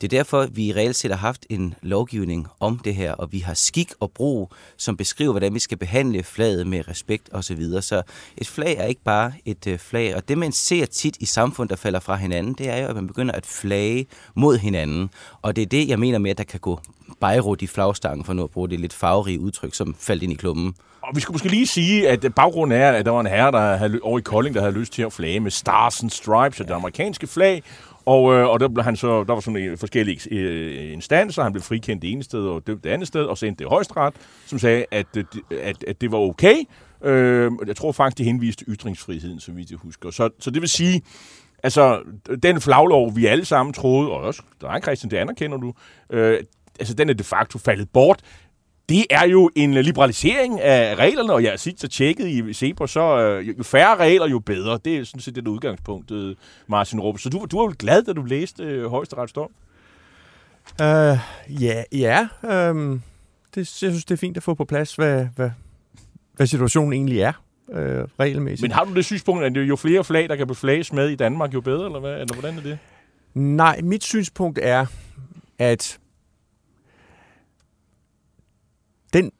det er derfor, vi reelt set har haft en lovgivning om det her, og vi har skik og brug, som beskriver, hvordan vi skal behandle flaget med respekt osv. Så, så et flag er ikke bare et øh, flag, og det man ser tit i samfund, der falder fra hinanden, det er jo, at man begynder at flage mod hinanden. Og det er det, jeg mener med, at der kan gå bejrut i flagstangen, for nu at bruge det lidt farverige udtryk, som faldt ind i klummen. Og vi skulle måske lige sige, at baggrunden er, at der var en herre der havde, over i Kolding, der havde lyst til at flage med Stars and Stripes, det amerikanske flag, og, øh, og der, blev han så, der var sådan en forskellige øh, instanser, han blev frikendt det ene sted og dømt det andet sted, og sendt endte det højesteret, som sagde, at, øh, at, at det var okay. Øh, jeg tror faktisk, de henviste ytringsfriheden, som vidt jeg husker. Så, så det vil sige, altså, den flaglov, vi alle sammen troede, og også dig, Christian, det anerkender du, øh, altså, den er de facto faldet bort det er jo en liberalisering af reglerne, og jeg har så tjekket i Cepos, så øh, jo færre regler, jo bedre. Det er sådan set det udgangspunkt, Martin Rupp. Så du, du var jo glad, da du læste øh, højesterets dom? Uh, ja, ja. Um, det, jeg synes, det er fint at få på plads, hvad, hvad, hvad situationen egentlig er uh, regelmæssigt. Men har du det synspunkt, at jo flere flag, der kan beflages med i Danmark, jo bedre, eller, hvad? eller hvordan er det? Nej, mit synspunkt er, at den,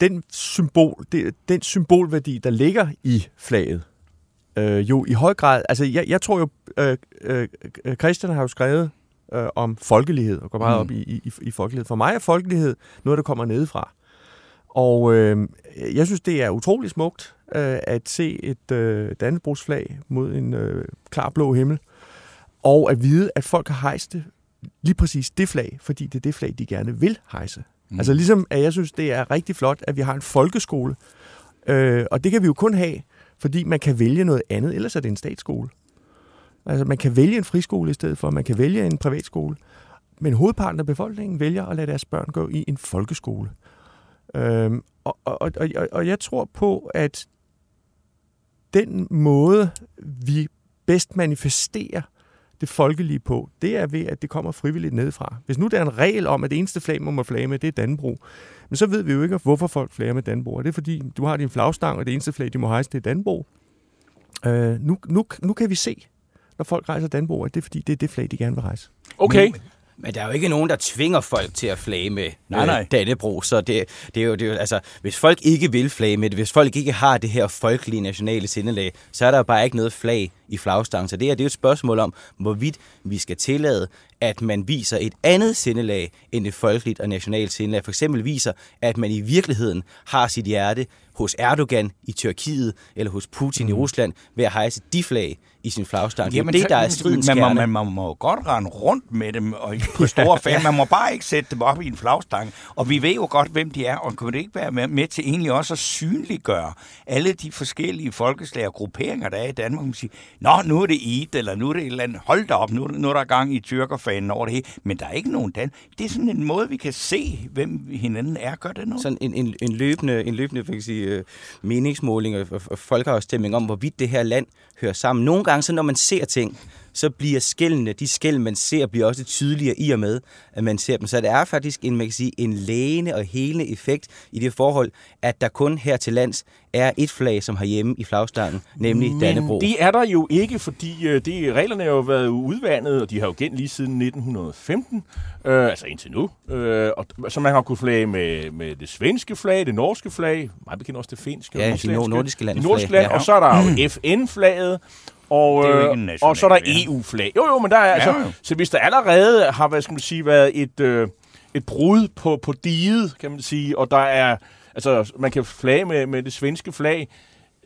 den, symbol, det, den symbolværdi, der ligger i flaget, øh, jo i høj grad, altså jeg, jeg tror jo, øh, øh, Christian har jo skrevet øh, om folkelighed, og går meget mm. op i, i, i folkelighed. For mig er folkelighed noget, der kommer nedefra. Og øh, jeg synes, det er utrolig smukt øh, at se et øh, Dannebrogsflag mod en øh, klar blå himmel, og at vide, at folk har hejst det, lige præcis det flag, fordi det er det flag, de gerne vil hejse. Mm. Altså ligesom, at jeg synes, det er rigtig flot, at vi har en folkeskole. Øh, og det kan vi jo kun have, fordi man kan vælge noget andet, ellers er det en statsskole. Altså man kan vælge en friskole i stedet for, man kan vælge en privatskole. Men hovedparten af befolkningen vælger at lade deres børn gå i en folkeskole. Øhm, og, og, og, og jeg tror på, at den måde, vi bedst manifesterer det folkelige på, det er ved, at det kommer frivilligt nedefra. Hvis nu der er en regel om, at det eneste flag, man må flage med, det er Danbro, men så ved vi jo ikke, hvorfor folk flager med Danbro. Og det er fordi, du har din flagstang, og det eneste flag, de må hejse, det er Danbro. Øh, nu, nu, nu kan vi se, når folk rejser Danbro, at det er fordi, det er det flag, de gerne vil rejse. Okay. Men, men der er jo ikke nogen, der tvinger folk til at flage med nej, nej. Dannebro, så det, det, er jo, det er jo, altså, hvis folk ikke vil flage med det, hvis folk ikke har det her folkelige nationale sindelag, så er der jo bare ikke noget flag i flagstangen. Så det, her, det er jo et spørgsmål om, hvorvidt vi skal tillade, at man viser et andet sindelag end et folkeligt og nationalt sindelag. For eksempel viser, at man i virkeligheden har sit hjerte hos Erdogan i Tyrkiet eller hos Putin mm. i Rusland ved at hejse de flag i sin flagstang. Jamen, det er det, der er stridens man, man, man, man må godt rende rundt med dem og på store fag. Man må bare ikke sætte dem op i en flagstang. Og vi ved jo godt, hvem de er, og kunne det ikke være med, med til egentlig også at synliggøre alle de forskellige folkeslag og grupperinger, der er i Danmark. Man siger, Nå, nu er det Eid, eller nu er det et eller andet. Hold da op, nu, nu er der gang i tyrkerfanen over det hele. Men der er ikke nogen dan. Det er sådan en måde, vi kan se, hvem hinanden er. Gør det noget? Sådan en, en, en løbende, en løbende kan sige, øh, meningsmåling og, og, og folkeafstemning om, hvorvidt det her land hører sammen. Nogle gange, så når man ser ting, så bliver skældene, de skæld, man ser, bliver også tydeligere i og med, at man ser dem. Så det er faktisk en, man kan sige, en lægende og helende effekt i det forhold, at der kun her til lands er et flag, som har hjemme i flagstangen, nemlig Men Dannebro. det er der jo ikke, fordi øh, de, reglerne har jo været udvandet, og de har jo gennem lige siden 1915, øh, altså indtil nu. Øh, og, så man har kunnet flage med, med det svenske flag, det norske flag, meget bekendt også det finske. Ja, og de nordiske landes de nordiske flag. land, ja. og så er der jo FN-flaget, og, Det er jo ikke øh, og så er der flag. EU-flag. Jo, jo, men der er altså... jo. Så hvis der allerede har, hvad skal man sige, været et, øh, et brud på, på diget, kan man sige, og der er... Altså, man kan flage med, med det svenske flag,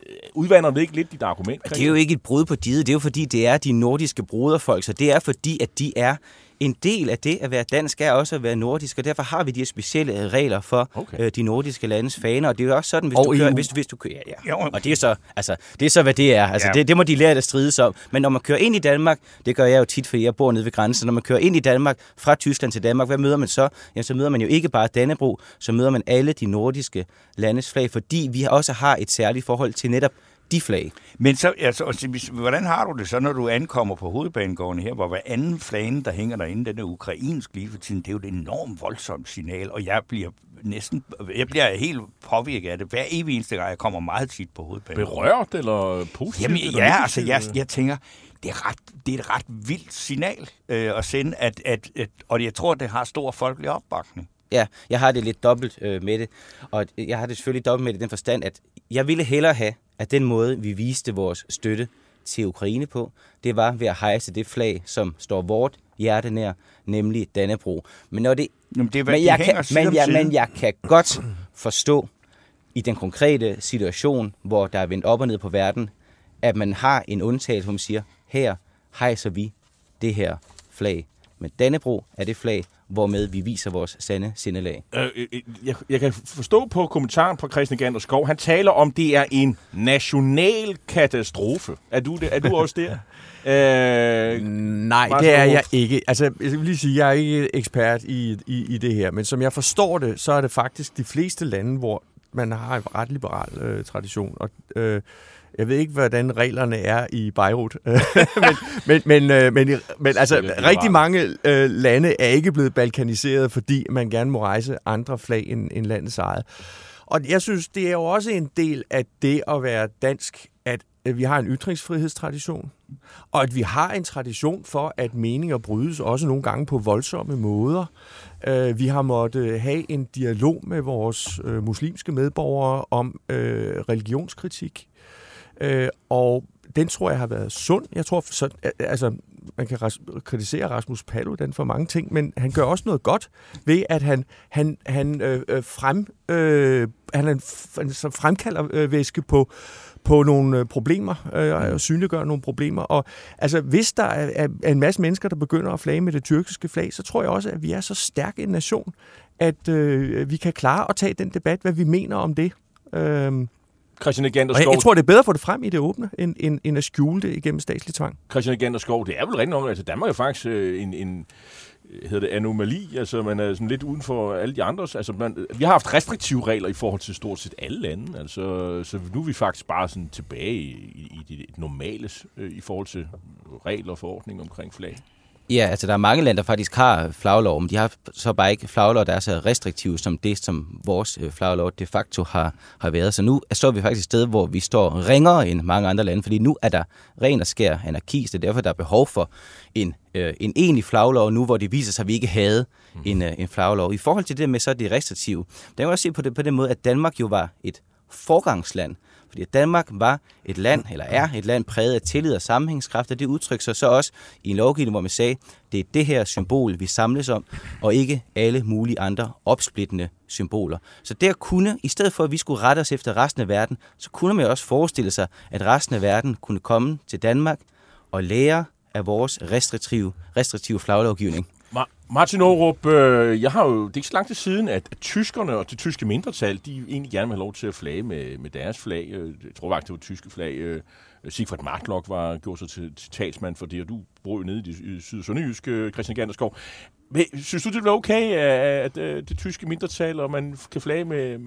øh, udvander det ikke lidt dit argument? Det er jo ikke et brud på diget, det er jo fordi, det er de nordiske broderfolk, så det er fordi, at de er en del af det at være dansk er også at være nordisk, og derfor har vi de her specielle regler for Okay. øh, de nordiske landes faner, og det er jo også sådan, hvis Og du kører, EU. hvis, hvis du kører, ja, ja. Jo. Og det er så, altså, det er så, hvad det er. Altså, Ja. ja. det, det må de lære at strides om. Men når man kører ind i Danmark, det gør jeg jo tit, fordi jeg bor nede ved grænsen, når man kører ind i Danmark, fra Tyskland til Danmark, hvad møder man så? Jamen, så møder man jo ikke bare Dannebro, så møder man alle de nordiske landes flag, fordi vi også har et særligt forhold til netop de flag. Men så, altså, og så, hvis- hvordan har du det så, når du ankommer på hovedbanegården her, hvor hver anden flane, der hænger derinde, den er ukrainsk lige for tiden, det er jo et enormt voldsomt signal, og jeg bliver næsten, jeg bliver helt påvirket af det, hver evig eneste gang, jeg kommer meget tit på hovedbanegården. Berørt eller positivt? Jamen eller ja, altså jeg, jeg tænker, det er, ret, det er et ret vildt signal øh, at sende, at, at, at, og jeg tror, det har stor folkelig opbakning. Ja, jeg har det lidt dobbelt øh, med det, og jeg har det selvfølgelig dobbelt med det i den forstand, at jeg ville hellere have, at den måde, vi viste vores støtte til Ukraine på, det var ved at hejse det flag, som står vort hjerte nær, nemlig Dannebro. Men, når det, Jamen, det er, men, jeg kan, men, jeg, men jeg kan godt forstå i den konkrete situation, hvor der er vendt op og ned på verden, at man har en undtagelse, hvor man siger, her hejser vi det her flag. Men Dannebro er det flag, hvormed vi viser vores sande sindelag. Øh, øh, jeg, jeg kan forstå på kommentaren fra Christian Gander Skov, han taler om, det er en national katastrofe. Er du, det, er du også der? øh, Nej, det er jeg ikke. Altså, jeg vil lige sige, jeg er ikke ekspert i, i, i det her, men som jeg forstår det, så er det faktisk de fleste lande, hvor man har en ret liberal øh, tradition. Og, øh, jeg ved ikke, hvordan reglerne er i Beirut, men, men, men, øh, men, men altså, rigtig mange øh, lande er ikke blevet balkaniseret, fordi man gerne må rejse andre flag end, end landets eget. Og jeg synes, det er jo også en del af det at være dansk, at vi har en ytringsfrihedstradition, og at vi har en tradition for, at meninger brydes også nogle gange på voldsomme måder. Øh, vi har måttet have en dialog med vores muslimske medborgere om religionskritik. Øh, og den tror jeg har været sund. Jeg tror, så, altså, man kan ras- kritisere Rasmus Paludan for mange ting, men han gør også noget godt ved, at han, han, han, øh, øh frem, øh, han, han så fremkalder øh, væske på, på nogle øh, problemer, øh, og synliggør nogle problemer. Og altså, hvis der er, er, er en masse mennesker, der begynder at flage med det tyrkiske flag, så tror jeg også, at vi er så stærk en nation, at øh, vi kan klare at tage den debat, hvad vi mener om det. Øh, Christian Gander og jeg, Skov, jeg tror, det er bedre at få det frem i det åbne, end, end, end at skjule det igennem statslig tvang. Christian Gander Skov, det er vel rent nok, altså Danmark er faktisk øh, en, en hedder det anomali, altså man er sådan lidt uden for alle de andres. Altså man, vi har haft restriktive regler i forhold til stort set alle lande, altså så nu er vi faktisk bare sådan tilbage i, i, i det normale øh, i forhold til regler og forordninger omkring flag. Ja, altså der er mange lande, der faktisk har flaglov, men de har så bare ikke flaglov, der er så restriktive som det, som vores øh, flaglov de facto har, har været. Så nu står vi faktisk et sted, hvor vi står ringere end mange andre lande, fordi nu er der ren og skær anarki, så det er derfor, der er behov for en, øh, en egentlig flaglov nu, hvor det viser sig, at vi ikke havde en, øh, en flaglov. I forhold til det med så det restriktive, der kan man også se på det på den måde, at Danmark jo var et forgangsland. Fordi Danmark var et land, eller er et land præget af tillid og sammenhængskraft, og det udtrykker sig så også i en lovgivning, hvor man sagde, det er det her symbol, vi samles om, og ikke alle mulige andre opsplittende symboler. Så der kunne, i stedet for at vi skulle rette os efter resten af verden, så kunne man jo også forestille sig, at resten af verden kunne komme til Danmark og lære af vores restriktive, restriktive flaglovgivning. Ma- Martin Aarup, øh, jeg har jo, det er ikke så lang tid siden, at, at tyskerne og det tyske mindretal, de egentlig gerne vil have lov til at flage med, med deres flag. Øh, Jeg tror faktisk, det var tyske flag. Øh, Sigfrid Martlock var gjort sig til, til talsmand for det, og du bor jo nede i det i syd- og sønderjyske, Christian Ganderskov. Men, synes du, det er okay, at, at, at det tyske mindretal, og man kan flage med,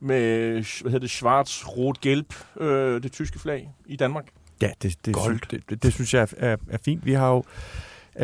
med hvad hedder det, schwarz, rot, gelb, øh, det tyske flag i Danmark? Ja, det, det, Gold. Synes, det, det, det synes jeg er, er, er fint. Vi har jo øh,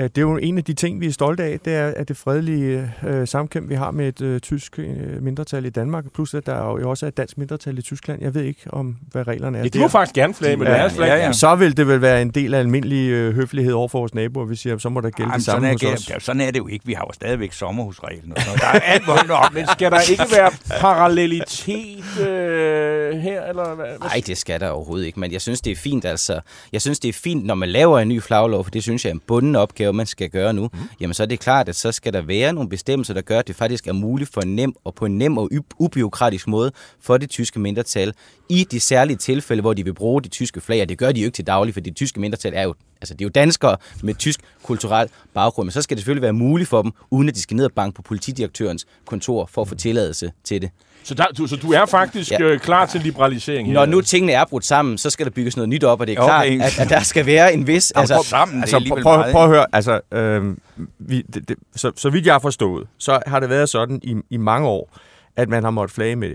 det er jo en af de ting, vi er stolte af, det er at det fredelige øh, samkæmp, vi har med et øh, tysk øh, mindretal i Danmark, plus at der jo også er et dansk mindretal i Tyskland. Jeg ved ikke, om hvad reglerne er Ja, de der. må faktisk gerne flage med Ja, deres flag. ja, ja. Så vil det vel være en del af almindelig øh, høflighed over for vores naboer, vi siger, så må der gælde Jamen, det sådan, samme er, hos os. ja, sådan er det jo ikke. Vi har jo stadigvæk sommerhusreglen. Og sådan. Der er alt muligt nok. Men skal der ikke være parallelitet øh, her, eller hvad? Nej, det skal der overhovedet ikke, men jeg synes, det er fint, altså. Jeg synes, det er fint, når man laver en ny flaglov, for det synes jeg er en bunden opgave, man skal gøre nu. Mm. Jamen, så er det klart, at så skal der være nogle bestemmelser, der gør, at det faktisk er muligt for en nem og på en nem og ubiokratisk måde for det tyske mindretal i de særlige tilfælde, hvor de vil bruge de tyske flag, og det gør de jo ikke til daglig, for det tyske mindretal er jo Altså, det er jo danskere med tysk kulturel baggrund, men så skal det selvfølgelig være muligt for dem, uden at de skal ned og banke på politidirektørens kontor for at få tilladelse til det. Så, der, du, så du er faktisk Ja. øh, klar til liberalisering her? Når nu tingene er brudt sammen, så skal der bygges noget nyt op, og det er Okay. klart, at, at der skal være en vis... Altså, Altså, sammen, Altså, det er prøv, alligevel prøv, meget. prøv at høre, altså, øh, vi, det, det, så, så vidt jeg har forstået, så har det været sådan i, i mange år, at man har måttet flage med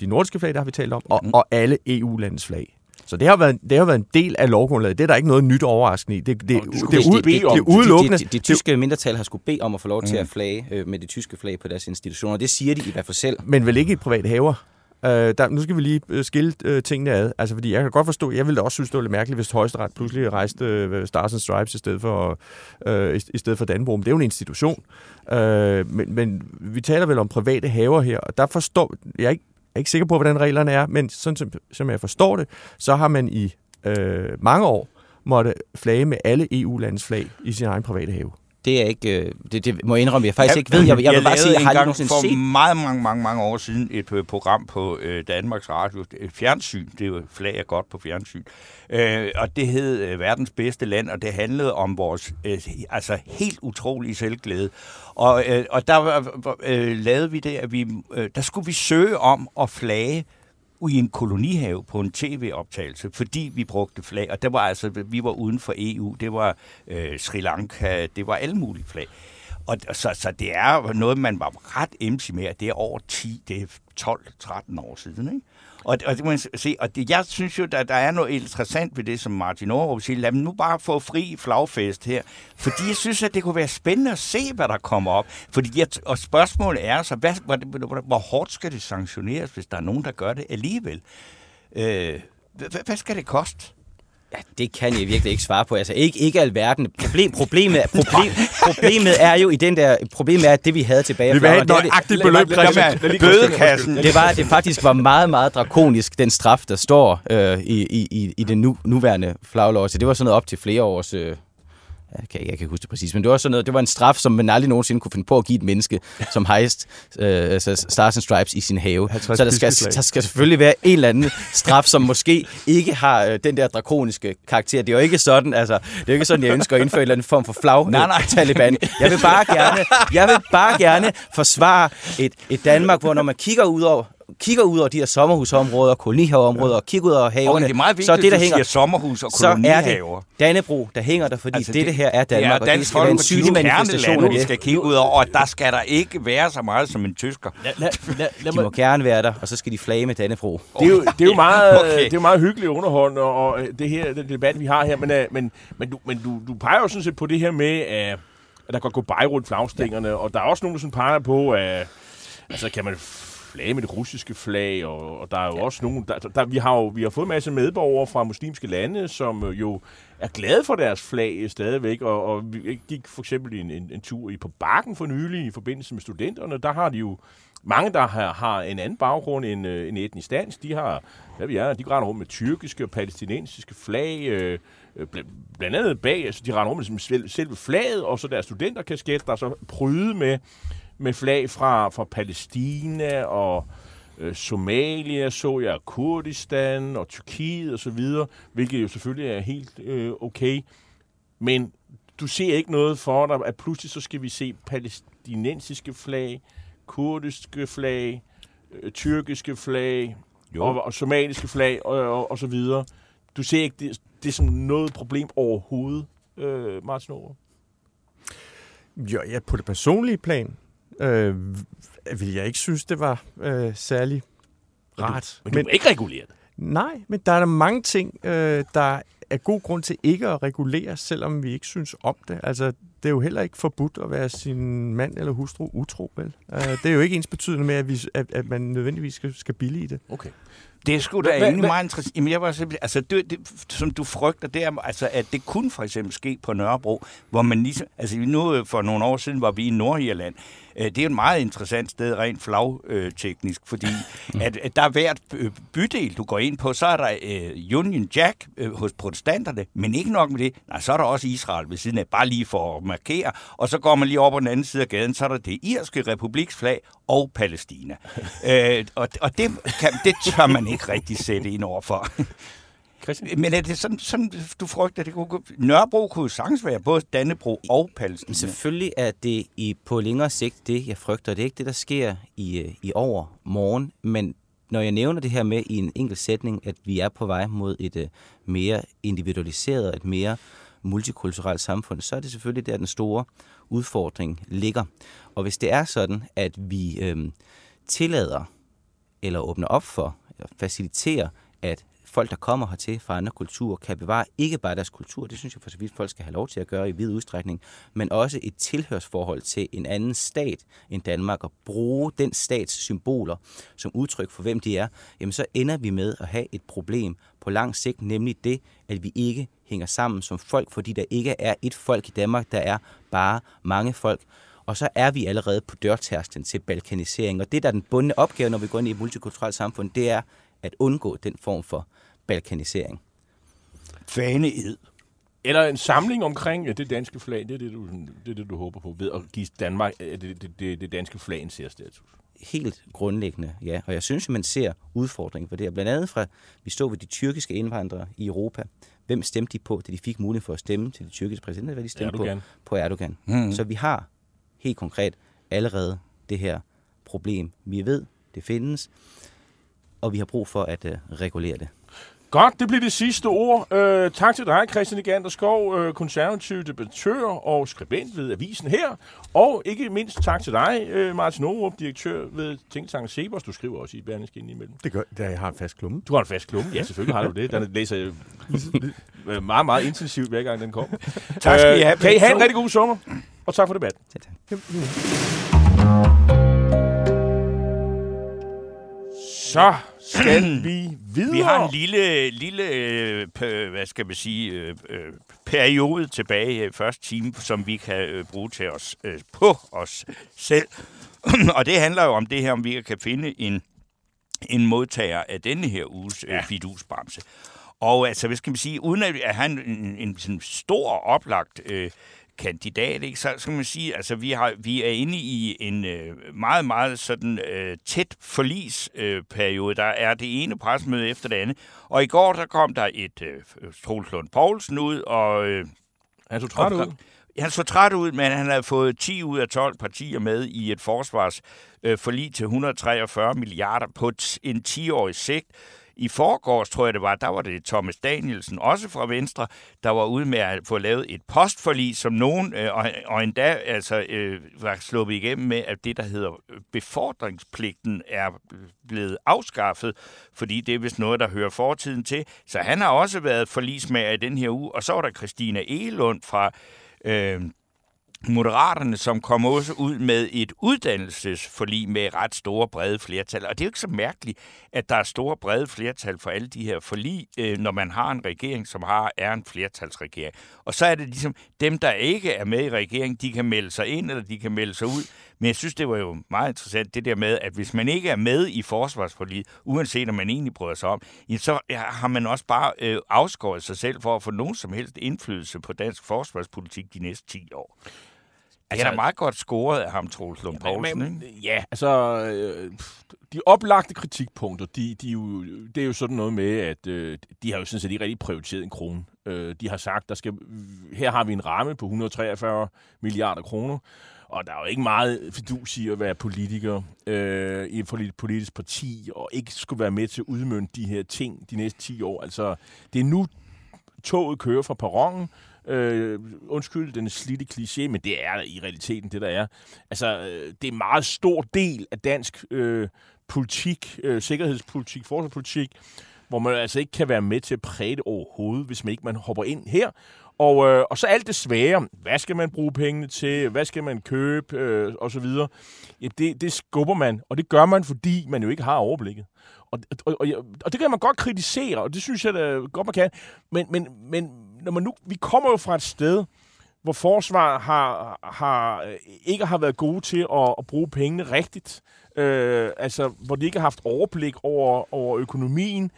de- nordiske flag, der har vi talt om, og, og alle EU-landes flag. Så det har, været, det har været en del af lovgrundlaget. Det er der ikke noget nyt overraskende i. Det, det, det, det, det, det, det det. udelukkende. de, de, de, de tyske mindretal har skulle bede om at få lov til at flage øh, med det tyske flag på deres institutioner. Det siger de i hvert fald selv. Men vel ikke i private haver. Øh, der, nu skal vi lige øh, skille øh, tingene ad. Altså, fordi jeg kan godt forstå, jeg ville da også synes, det var lidt mærkeligt, hvis højesteret pludselig rejste øh, Stars and Stripes i stedet for, øh, i, i stedet for Danbro. Men det er jo en institution. Øh, men, men vi taler vel om private haver her, og der forstår jeg ikke, er ikke sikker på, hvordan reglerne er, men sådan som, som jeg forstår det, så har man i øh, mange år måtte flage med alle EU-landes flag i sin egen private have. Det er ikke, øh, det, det må jeg indrømme, jeg faktisk ikke ved. Jeg, jeg vil bare sige, jeg har aldrig nogensinde for set. meget, mange, mange, mange år siden et øh, program på øh, Danmarks Radio, fjernsyn, det jo flag er godt på fjernsyn, øh, og det hed øh, Verdens bedste land, og det handlede om vores øh, altså helt utrolige selvglæde. Og, øh, og der øh, lavede vi det, at vi, øh, der skulle vi søge om at flage i en kolonihave på en tv-optagelse, fordi vi brugte flag, og det var altså, vi var uden for EU, det var øh, Sri Lanka, det var alle mulige flag. Og så, så det er noget, man var ret emsig med, at det er over 10, det er 12-13 år siden, ikke? Og, og det må man se, og det, jeg synes jo, at der er noget interessant ved det, som Martin Aarup siger. Lad dem nu bare få fri flagfest her. Fordi jeg synes, at det kunne være spændende at se, hvad der kommer op. Fordi jeg, og spørgsmålet er så, hvad, hvor, hvor, hvor hårdt skal det sanktioneres, hvis der er nogen, der gør det alligevel? Øh, hvad, hvad skal det koste? Ja, det kan jeg virkelig ikke svare på. Altså, ikke, ikke alverden. Problem, problemet, problem, problemet er jo i den der... Problemet er, at det vi havde tilbage... Vi have et er nøjagtigt beløb, Christian. Bødekassen. det var, det faktisk var meget, meget drakonisk, den straf, der står øh, i, i, i- i den nu, nuværende flaglov. Så det var sådan noget op til flere års... Øh, jeg kan, jeg kan huske det præcis, men det var sådan noget, det var en straf, som man aldrig nogensinde kunne finde på at give et menneske, som hejst øh, altså Stars and Stripes i sin have. 50 Så der skal, der skal selvfølgelig være en eller anden straf, som måske ikke har øh, den der drakoniske karakter. Det er jo ikke sådan, altså, det er jo ikke sådan, jeg ønsker at indføre en eller anden form for flag Nej, nej. Taliban. Jeg vil bare gerne, jeg vil bare gerne forsvare et, et Danmark, hvor når man kigger ud over kigger ud over de her sommerhusområder, kolonihaveområder, og kigger ud over havene, Og det er meget vigtigt, så er det, der hænger, siger sommerhus og så er det kolonihaver. Dannebro, der hænger der, fordi Altså, det, det her er Danmark, det og er det Dansk skal være en synlig manifestation af vi det. skal kigge ud over, og der skal der ikke være så meget som en tysker. Lad, lad, lad, lad De må gerne være der, og så skal de flage med Dannebro. Det er jo, det er jo meget, Okay. det er jo meget hyggeligt underholdende, og, og øh, det her den debat, vi har her, men, øh, men, men, du, men du, du peger jo sådan set på det her med, øh, at der kan gå bare rundt flagstængerne, ja. og der er også nogen, der sådan peger på, at altså, kan man flage med det russiske flag, og, og der er jo ja. også nogen, der, der, vi har jo vi har fået en masse medborgere fra muslimske lande, som øh, jo er glade for deres flag stadigvæk, og, og vi gik for eksempel en, en, en tur i på Bakken for nylig i forbindelse med studenterne, der har de jo mange, der har, har en anden baggrund end øh, en etnisk dansk, de har, hvad vi er, de render rundt med tyrkiske og palæstinensiske flag, øh, øh, bl- blandt andet bag, altså de render rundt med selve, flaget, og så deres studenterkasket, der er så prydet med, med flag fra, fra Palæstina og øh, Somalia, så jeg Kurdistan og Tyrkiet og så videre, hvilket jo selvfølgelig er helt øh, okay. Men du ser ikke noget for dig, at pludselig så skal vi se palæstinensiske flag, kurdiske flag, øh, tyrkiske flag, Jo. og, og somaliske flag og, og, og så videre. Du ser ikke det, det er som noget problem overhovedet, øh, Martin Aare? Jo, ja, på det personlige plan øh, vil jeg ikke synes, det var øh, særlig rart. Men, men du er ikke reguleret. Nej, men der er der mange ting, øh, der er god grund til ikke at regulere, selvom vi ikke synes om det. Altså, det er jo heller ikke forbudt at være sin mand eller hustru utro, vel? Uh, det er jo ikke ens betydende med, at, vi, at, at man nødvendigvis skal, skal billige det. Okay. Det er sgu da egentlig meget interessant. Jamen, jeg var simpelthen, altså, det, det, som du frygter, det er, altså, at det kunne for eksempel ske på Nørrebro, hvor man ligesom, altså nu øh, for nogle år siden var vi i Nordjylland. Øh, Det er et meget interessant sted, rent flagteknisk, fordi at, at der er hvert øh, bydel, du går ind på, så er der øh, Union Jack øh, hos protestanterne, men ikke nok med det. Nej, så er der også Israel ved siden af, bare lige for at markere. Og så går man lige over på den anden side af gaden, så er der det irske republiksflag og Palæstina. øh, og og det, kan, det tør man ikke rigtig sætte ind over for. Christian? Men er det sådan, sådan du frygter, det kunne? Nørrebro kunne sagtens være både Dannebro og Palæstina. Selvfølgelig er det i på længere sigt det, jeg frygter. Det er ikke det, der sker i, øh, i over morgen, men når jeg nævner det her med i en enkelt sætning, at vi er på vej mod et uh, mere individualiseret, et mere multikulturelt samfund, så er det selvfølgelig der, den store udfordring ligger. Og hvis det er sådan, at vi øhm, tillader eller åbner op for, eller faciliterer, at folk, der kommer hertil fra andre kulturer, kan bevare ikke bare deres kultur, det synes jeg for så vidt folk skal have lov til at gøre i vid udstrækning, men også et tilhørsforhold til en anden stat end Danmark, og bruge den stats symboler som udtryk for, hvem de er, jamen så ender vi med at have et problem på lang sigt, nemlig det, at vi ikke hænger sammen som folk, fordi der ikke er et folk i Danmark, der er bare mange folk. Og så er vi allerede på dørtærsten til balkanisering. Og det, der er den bundne opgave, når vi går ind i et multikulturelt samfund, det er at undgå den form for balkanisering. Faneid. Eller en samling omkring ja, det danske flag, det er det, du, det, er det, du håber på, ved at give Danmark øh, det, det, det, det danske flag en særstatus. Helt grundlæggende, ja. Og jeg synes, at man ser udfordringen for det her. Blandt andet fra, vi stod ved de tyrkiske indvandrere i Europa. Hvem stemte de på, da de fik mulighed for at stemme til de tyrkiske præsidenter? Hvad de stemte Erdogan. på? På Erdogan. Mhm. Så vi har helt konkret allerede det her problem. Vi ved, det findes, og vi har brug for at uh, regulere det. Godt, det bliver det sidste ord. Øh, tak til dig, Christian Egander Skov, øh, konservativ debattør og skribent ved Avisen her. Og ikke mindst tak til dig, øh, Martin Aarup, direktør ved Tænketanken Sebers. Du skriver også i Berlingske imellem. Det gør, jeg har en fast klumme. Du har en fast klumme. Ja, selvfølgelig har du det. Den læser jeg øh, meget, meget intensivt, hver gang den kommer. Tak skal I have, Kan I have en rigtig god sommer, og tak for debatten. Så tak. Så skal vi videre. Vi har en lille, lille øh, hvad skal man sige, øh, øh, periode tilbage i første time, som vi kan øh, bruge til os øh, på os selv. og det handler jo om det her, om vi kan finde en, en modtager af denne her uges øh, fidusbremse. Og altså, hvad skal man sige, uden at have en, en, en sådan stor oplagt øh, kandidat, ikke, så skal man sige, altså vi, har, vi er inde i en øh, meget, meget sådan øh, tæt forlisperiode. Øh, periode. der er det ene pressemøde efter det andet. Og i går, der kom der et øh, Troels Lund Poulsen ud, og... Øh, Han så træt ud. han så træt ud, men han havde fået 10 ud af 12 partier med i et forsvars øh, til 143 milliarder på en 10-årig sigt. I forgårs, tror jeg det var, der var det Thomas Danielsen, også fra Venstre, der var ude med at få lavet et postforlig, som nogen, øh, og, og endda altså, øh, var sluppet igennem med, at det, der hedder øh, befordringspligten, er blevet afskaffet, fordi det er vist noget, der hører fortiden til. Så han har også været forlismager i den her uge, og så var der Christina Elund fra... Øh, Moderaterne, som kom også ud med et uddannelsesforlig med ret store brede flertal. Og det er jo ikke så mærkeligt, at der er store brede flertal for alle de her forlig, øh, når man har en regering, som har er en flertalsregering. Og så er det ligesom dem, der ikke er med i regeringen, de kan melde sig ind, eller de kan melde sig ud. Men jeg synes, det var jo meget interessant, det der med, at hvis man ikke er med i forsvarsforliget, uanset om man egentlig bryder sig om, så har man også bare øh, afskåret sig selv for at få nogen som helst indflydelse på dansk forsvarspolitik de næste 10 år. Altså, det er da meget godt scoret af ham, Troels Lund Poulsen, Men- ikke? Ja, altså, øh, de oplagte kritikpunkter, de, de jo, det er jo sådan noget med, at øh, de har jo sådan set ikke rigtig prioriteret en krone. Øh, de har sagt, der skal, her har vi en ramme på 143 milliarder kroner, og der er jo ikke meget fidus i at være politiker øh, i et polit- politisk parti, og ikke skulle være med til at udmønte de her ting de næste 10 år. Altså, det er nu, toget kører fra perronen, Øh, undskyld den slidte kliché, men det er i realiteten det, der er. Altså, øh, det er en meget stor del af dansk øh, politik, øh, sikkerhedspolitik, forsvarspolitik, hvor man altså ikke kan være med til at præge det overhovedet, hvis man ikke man hopper ind her. Og, øh, og så alt det svære. Hvad skal man bruge pengene til? Hvad skal man købe? Øh, og så videre. Ja, det, det skubber man, og det gør man, fordi man jo ikke har overblikket. Og, og, og, og det kan man godt kritisere, og det synes jeg da godt, man kan. Men, men, men når man nu, vi kommer jo fra et sted, hvor forsvar har, har, ikke har været gode til at, at bruge pengene rigtigt. Øh, altså, hvor de ikke har haft overblik over, over økonomien.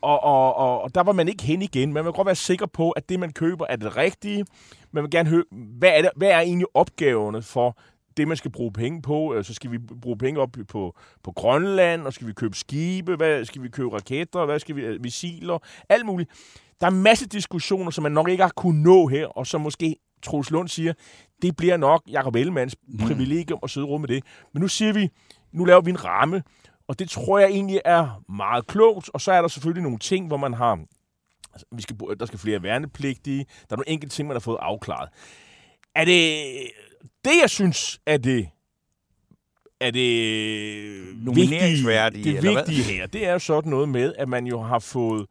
Og, og, og, og der var man ikke hen igen. Man vil godt være sikker på, at det, man køber, er det rigtige. Man vil gerne høre, hvad er, det, hvad er egentlig opgaverne for det, man skal bruge penge på? Øh, så skal vi bruge penge op på, på Grønland, og skal vi købe skibe, hvad skal vi købe raketter, hvad skal vi, missiler, alt muligt. Der er en masse diskussioner, som man nok ikke har kunnet nå her, og som måske Troels Lund siger, det bliver nok Jacob Ellemanns mm. privilegium at sidde rum med det. Men nu siger vi, nu laver vi en ramme, og det tror jeg egentlig er meget klogt. Og så er der selvfølgelig nogle ting, hvor man har, altså, vi skal, der skal flere værnepligtige, der er nogle enkelte ting, man har fået afklaret. Er det, det jeg synes, er det, er det vigtige, det eller hvad? vigtige her, det er jo sådan noget med, at man jo har fået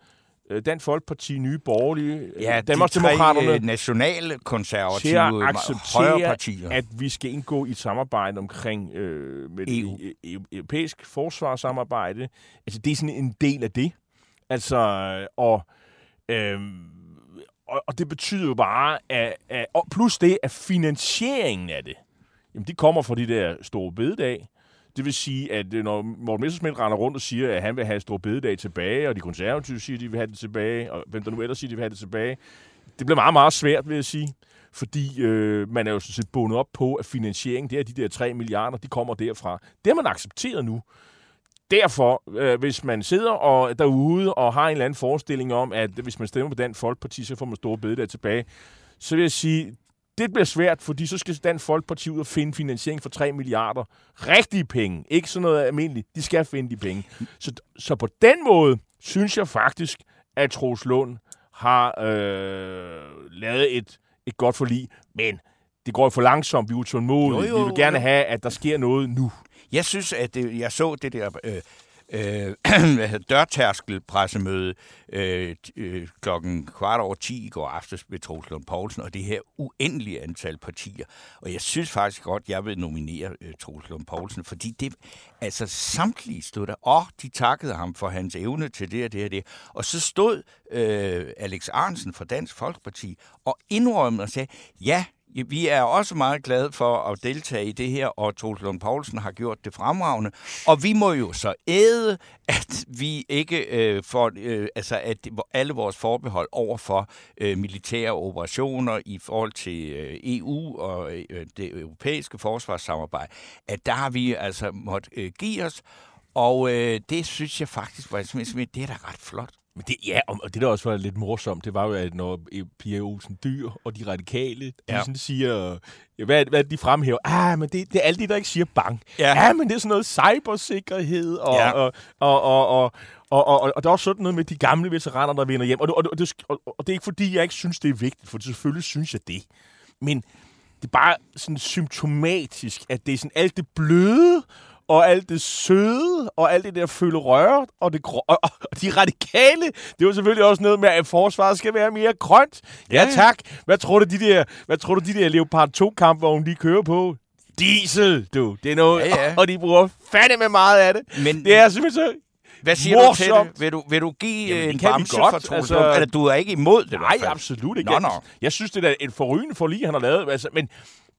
Dansk Folkeparti, Nye Borgerlige, Ja, de Danmarksdemokraterne, tre øh, nationale til at acceptere, partier. at vi skal indgå i et samarbejde omkring øh, med EU. e- e- europæisk forsvarssamarbejde. Altså, det er sådan en del af det. Altså, og, øh, og, og det betyder jo bare, at, at og plus det, at finansieringen af det, jamen, det kommer fra de der store bededag. Det vil sige, at øh, når Morten Messerschmidt render rundt og siger, at han vil have Stor bededag tilbage, og de konservative siger, at de vil have det tilbage, og hvem der nu ellers siger, at de vil have det tilbage, det bliver meget, meget svært, vil jeg sige. Fordi øh, man er jo sådan set bundet op på, at finansieringen, det er de der 3 milliarder, de kommer derfra. Det har man accepteret nu. Derfor, øh, hvis man sidder og derude og har en eller anden forestilling om, at hvis man stemmer på Dansk Folkeparti, så får man store bededag tilbage, så vil jeg sige, det bliver svært, fordi så skal Dansk Folkeparti ud og finde finansiering for 3 milliarder. Rigtige penge, ikke sådan noget almindeligt. De skal finde de penge. Så, så på den måde synes jeg faktisk, at Troels Lund har øh, lavet et, et godt forlig, men det går jo for langsomt, vi er utålmodige. Jo, jo, vi vil gerne jo. have, at der sker noget nu. Jeg synes, at det, jeg så det der øh, øh, dørtærskelpressemøde øh, øh, klokken kvart over 10 i går aftes med Troels Lund Poulsen, og det her uendelige antal partier. Og jeg synes faktisk godt, jeg vil nominere øh, Troels Lund Poulsen, fordi det, altså samtlige stod der, og de takkede ham for hans evne til det og det og det. Og så stod øh, Alex Arnsen fra Dansk Folkeparti og indrømmede og sagde, Ja, vi er også meget glade for at deltage i det her, og Troels Lund Poulsen har gjort det fremragende. Og vi må jo så æde, at vi ikke øh, får, øh, altså at alle vores forbehold over for øh, militære operationer i forhold til øh, EU og øh, det europæiske forsvarssamarbejde, at der har vi altså måtte øh, give os. Og øh, det synes jeg faktisk var det er da ret flot. Men det, ja, og det der også var lidt morsomt, det var jo, at når Pia Olsen Dyr og de radikale, de Ja. sådan siger, ja, hvad, hvad de fremhæver? Ah, men det, det er alle de, der ikke siger bang. Ja. ja men det er sådan noget cybersikkerhed, og, Ja. og, og, og, og, og, og, og, og der er også sådan noget med de gamle veteraner, der vender hjem. Og, og, og, det, og, og det er ikke fordi, jeg ikke synes, det er vigtigt, for selvfølgelig synes jeg det. Men det er bare sådan symptomatisk, at det er sådan alt det bløde, og alt det søde, og alt det der føle røre, og, det grå, og, de radikale, det er jo selvfølgelig også noget med, at forsvaret skal være mere grønt. Ja, Ja. tak. Hvad tror du, de der, hvad tror du, de der Leopard 2 kampvogne, de kører på? Diesel, du. Det er noget, Ja, ja. og de bruger fandeme meget af det. Men Det er simpelthen så... Hvad siger du til morsomt. det? Vil du, vil du give Jamen, det en bamse godt, for altså-? Eller du er ikke imod det? Nej, absolut ikke. Nå, Jeg- nå. Jeg synes, det er et forrygende forlig, han har lavet. Altså, men,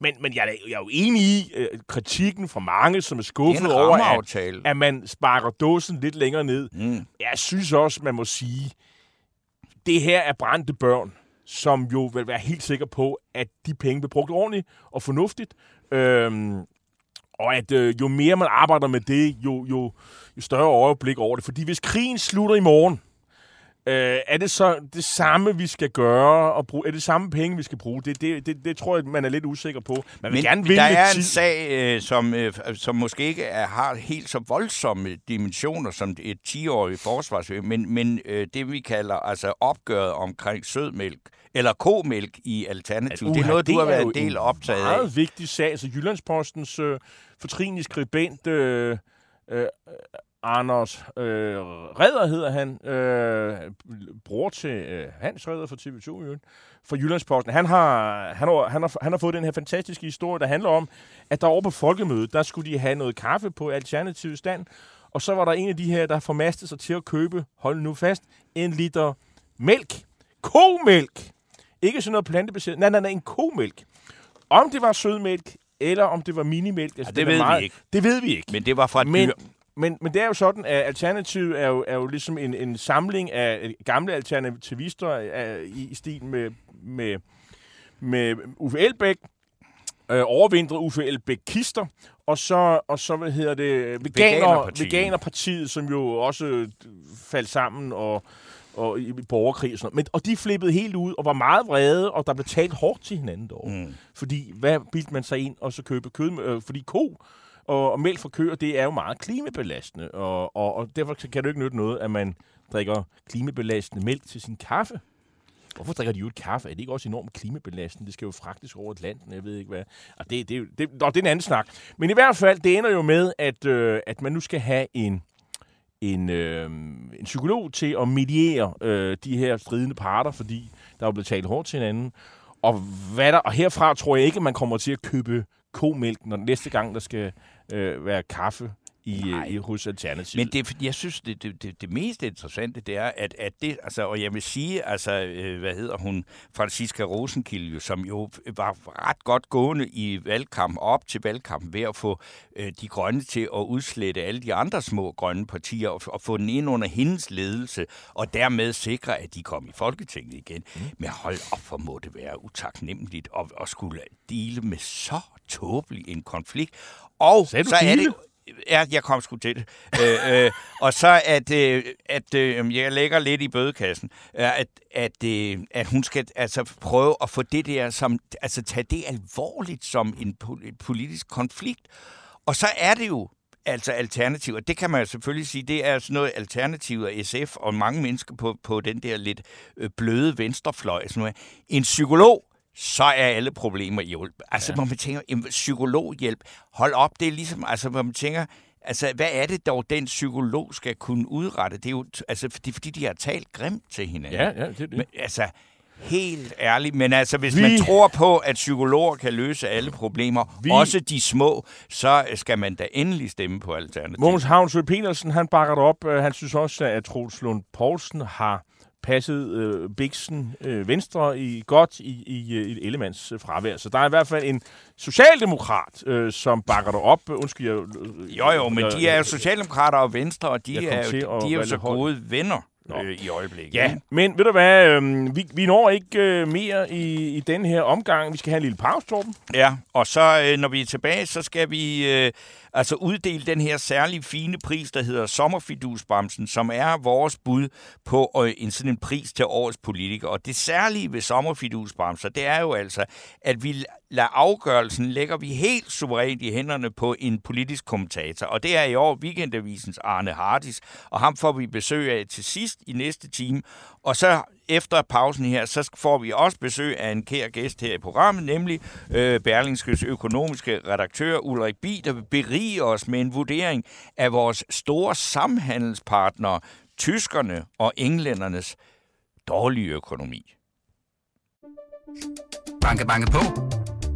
men, men jeg, er, jeg er jo enig i øh, kritikken fra mange, som er skuffet er over, at, at man sparker dåsen lidt længere ned. Mm. Jeg synes også, man må sige, det her er brændte børn, som jo vil være helt sikker på, at de penge bliver brugt ordentligt og fornuftigt. Øhm, og at øh, jo mere man arbejder med det, jo, jo, jo større overblik over det. Fordi hvis krigen slutter i morgen, øh, er det så det samme, vi skal gøre? Og bruge, er det samme penge, vi skal bruge? Det, det, det, det tror jeg, man er lidt usikker på. Man vil Men gerne der er en tid. sag, øh, som, øh, som måske ikke er, har helt så voldsomme dimensioner som et 10-årigt forsvars, men, men øh, det vi kalder altså opgøret omkring sødmælk, eller komælk i Alternativ. det er noget, du har er været en del optaget af. meget vigtig sag. Altså Jyllandspostens øh, fortrinlige skribent, øh, øh, Anders øh, Redder hedder han, øh, bror til øh, Hans Redder fra TV2 i øvrigt, fra Jyllandsposten. Han har, han, har, han, har, han har fået den her fantastiske historie, der handler om, at der over på folkemødet, der skulle de have noget kaffe på alternativ stand, og så var der en af de her, der formastede sig til at købe, hold nu fast, en liter mælk. Komælk! Ikke sådan noget plantebaseret. Nej, nej, nej, en komælk. Om det var sødmælk, eller om det var minimælk. Altså, det den er ved vi meget, ikke. Det ved vi ikke. Men det var fra et Men, dyr. Men, men det er jo sådan, at Alternativet er jo, er jo ligesom en, en samling af gamle alternativister øh, i, i stil med, med, med Uffe Elbæk, øh, overvintret Uffe Elbæk Kister, og så, og så hvad hedder det, veganer, Veganerpartiet. Veganerpartiet, som jo også øh, faldt sammen og, og i borgerkrig og sådan noget. Men, og de flippede helt ud og var meget vrede, og der blev talt hårdt til hinanden derovre. Mm. Fordi hvad bildte man sig ind og så købe kød? Øh, fordi ko og, og mælk fra køer, det er jo meget klimabelastende. Og, og, og derfor kan det jo ikke nytte noget, at man drikker klimabelastende mælk til sin kaffe. Hvorfor drikker de jo et kaffe? Er det ikke også enormt klimabelastende? Det skal jo fragtes over Atlanten, jeg ved ikke hvad. Og det, det, er jo- det, nå, det er en anden snak. Men i hvert fald, det ender jo med, at, øh, at man nu skal have en, en, øh, en psykolog til at mediere øh, de her stridende parter, fordi der er blevet talt hårdt til hinanden. Og, hvad der, og herfra tror jeg ikke, at man kommer til at købe komælk, når næste gang der skal øh, være kaffe i, i hos Alternativet. Men det, jeg synes, det, det, det, det mest interessante, det er, at, at det, altså, og jeg vil sige, altså, øh, hvad hedder hun, Franziska Rosenkilde, som jo var ret godt gående i valgkamp op til valgkampen ved at få øh, de grønne til at udslette alle de andre små grønne partier og, og få den ind under hendes ledelse, og dermed sikre, at de kom i Folketinget igen. Mm. Men hold op, hvor må det være utaknemmeligt at, at skulle dele med så tåbelig en konflikt. Og Sagde så er det Ja, jeg kom sgu til det. øh, øh, og så at, øh, at øh, jeg lægger lidt i bødekassen, er, at, at, øh, at hun skal altså prøve at få det der som, altså tage det alvorligt som en pol- politisk konflikt. Og så er det jo altså alternativ, og det kan man jo selvfølgelig sige, det er sådan noget alternativ af SF og mange mennesker på, på den der lidt øh, bløde venstrefløj. Sådan noget. En psykolog, så er alle problemer hjulp. Altså, ja. hvor man tænker, en psykologhjælp, hold op, det er ligesom, altså, hvor man tænker, altså, hvad er det dog, den psykolog skal kunne udrette? Det er jo, altså, det er fordi, de har talt grimt til hinanden. Ja, ja, det er det. Men, altså, helt ærligt, men altså, hvis Vi- man tror på, at psykologer kan løse alle problemer, Vi- også de små, så skal man da endelig stemme på Alternativet. Mogens Havnsø Petersen, han bakker det op. Øh, Han synes også, at Troels Lund Poulsen har passet øh, Bixen øh, venstre i godt i, i, øh, i Ellemands øh, fravær. Så der er i hvert fald en socialdemokrat, øh, som bakker det op. Øh, Undskyld, jeg... Øh, Jo, jo, men jeg- de er jo socialdemokrater og venstre, og de er, jo, de er jo så gode venner Nå. øh, i øjeblikket. Ja, men ved du hvad, øh, vi, vi når ikke øh, mere i, i den her omgang. Vi skal have en lille pause, Torben. Ja, og så øh, når vi er tilbage, så skal vi øh, altså uddele den her særlig fine pris, der hedder Sommerfidusbremsen, som er vores bud på øh, en sådan en pris til årets politikere. Og det særlige ved Sommerfidusbremser, det er jo altså, at vi lader afgørelsen, lægger vi helt suverænt i hænderne på en politisk kommentator. Og det er i år Weekendavisens Arne Hardis, og ham får vi besøg af til sidst i næste time. Og så efter pausen her, så får vi også besøg af en kær gæst her i programmet, nemlig øh, Berlingskes økonomiske redaktør Ulrik Bi, der vil berige os med en vurdering af vores store samhandelspartnere, tyskerne og englændernes dårlige økonomi. Banke, banke på.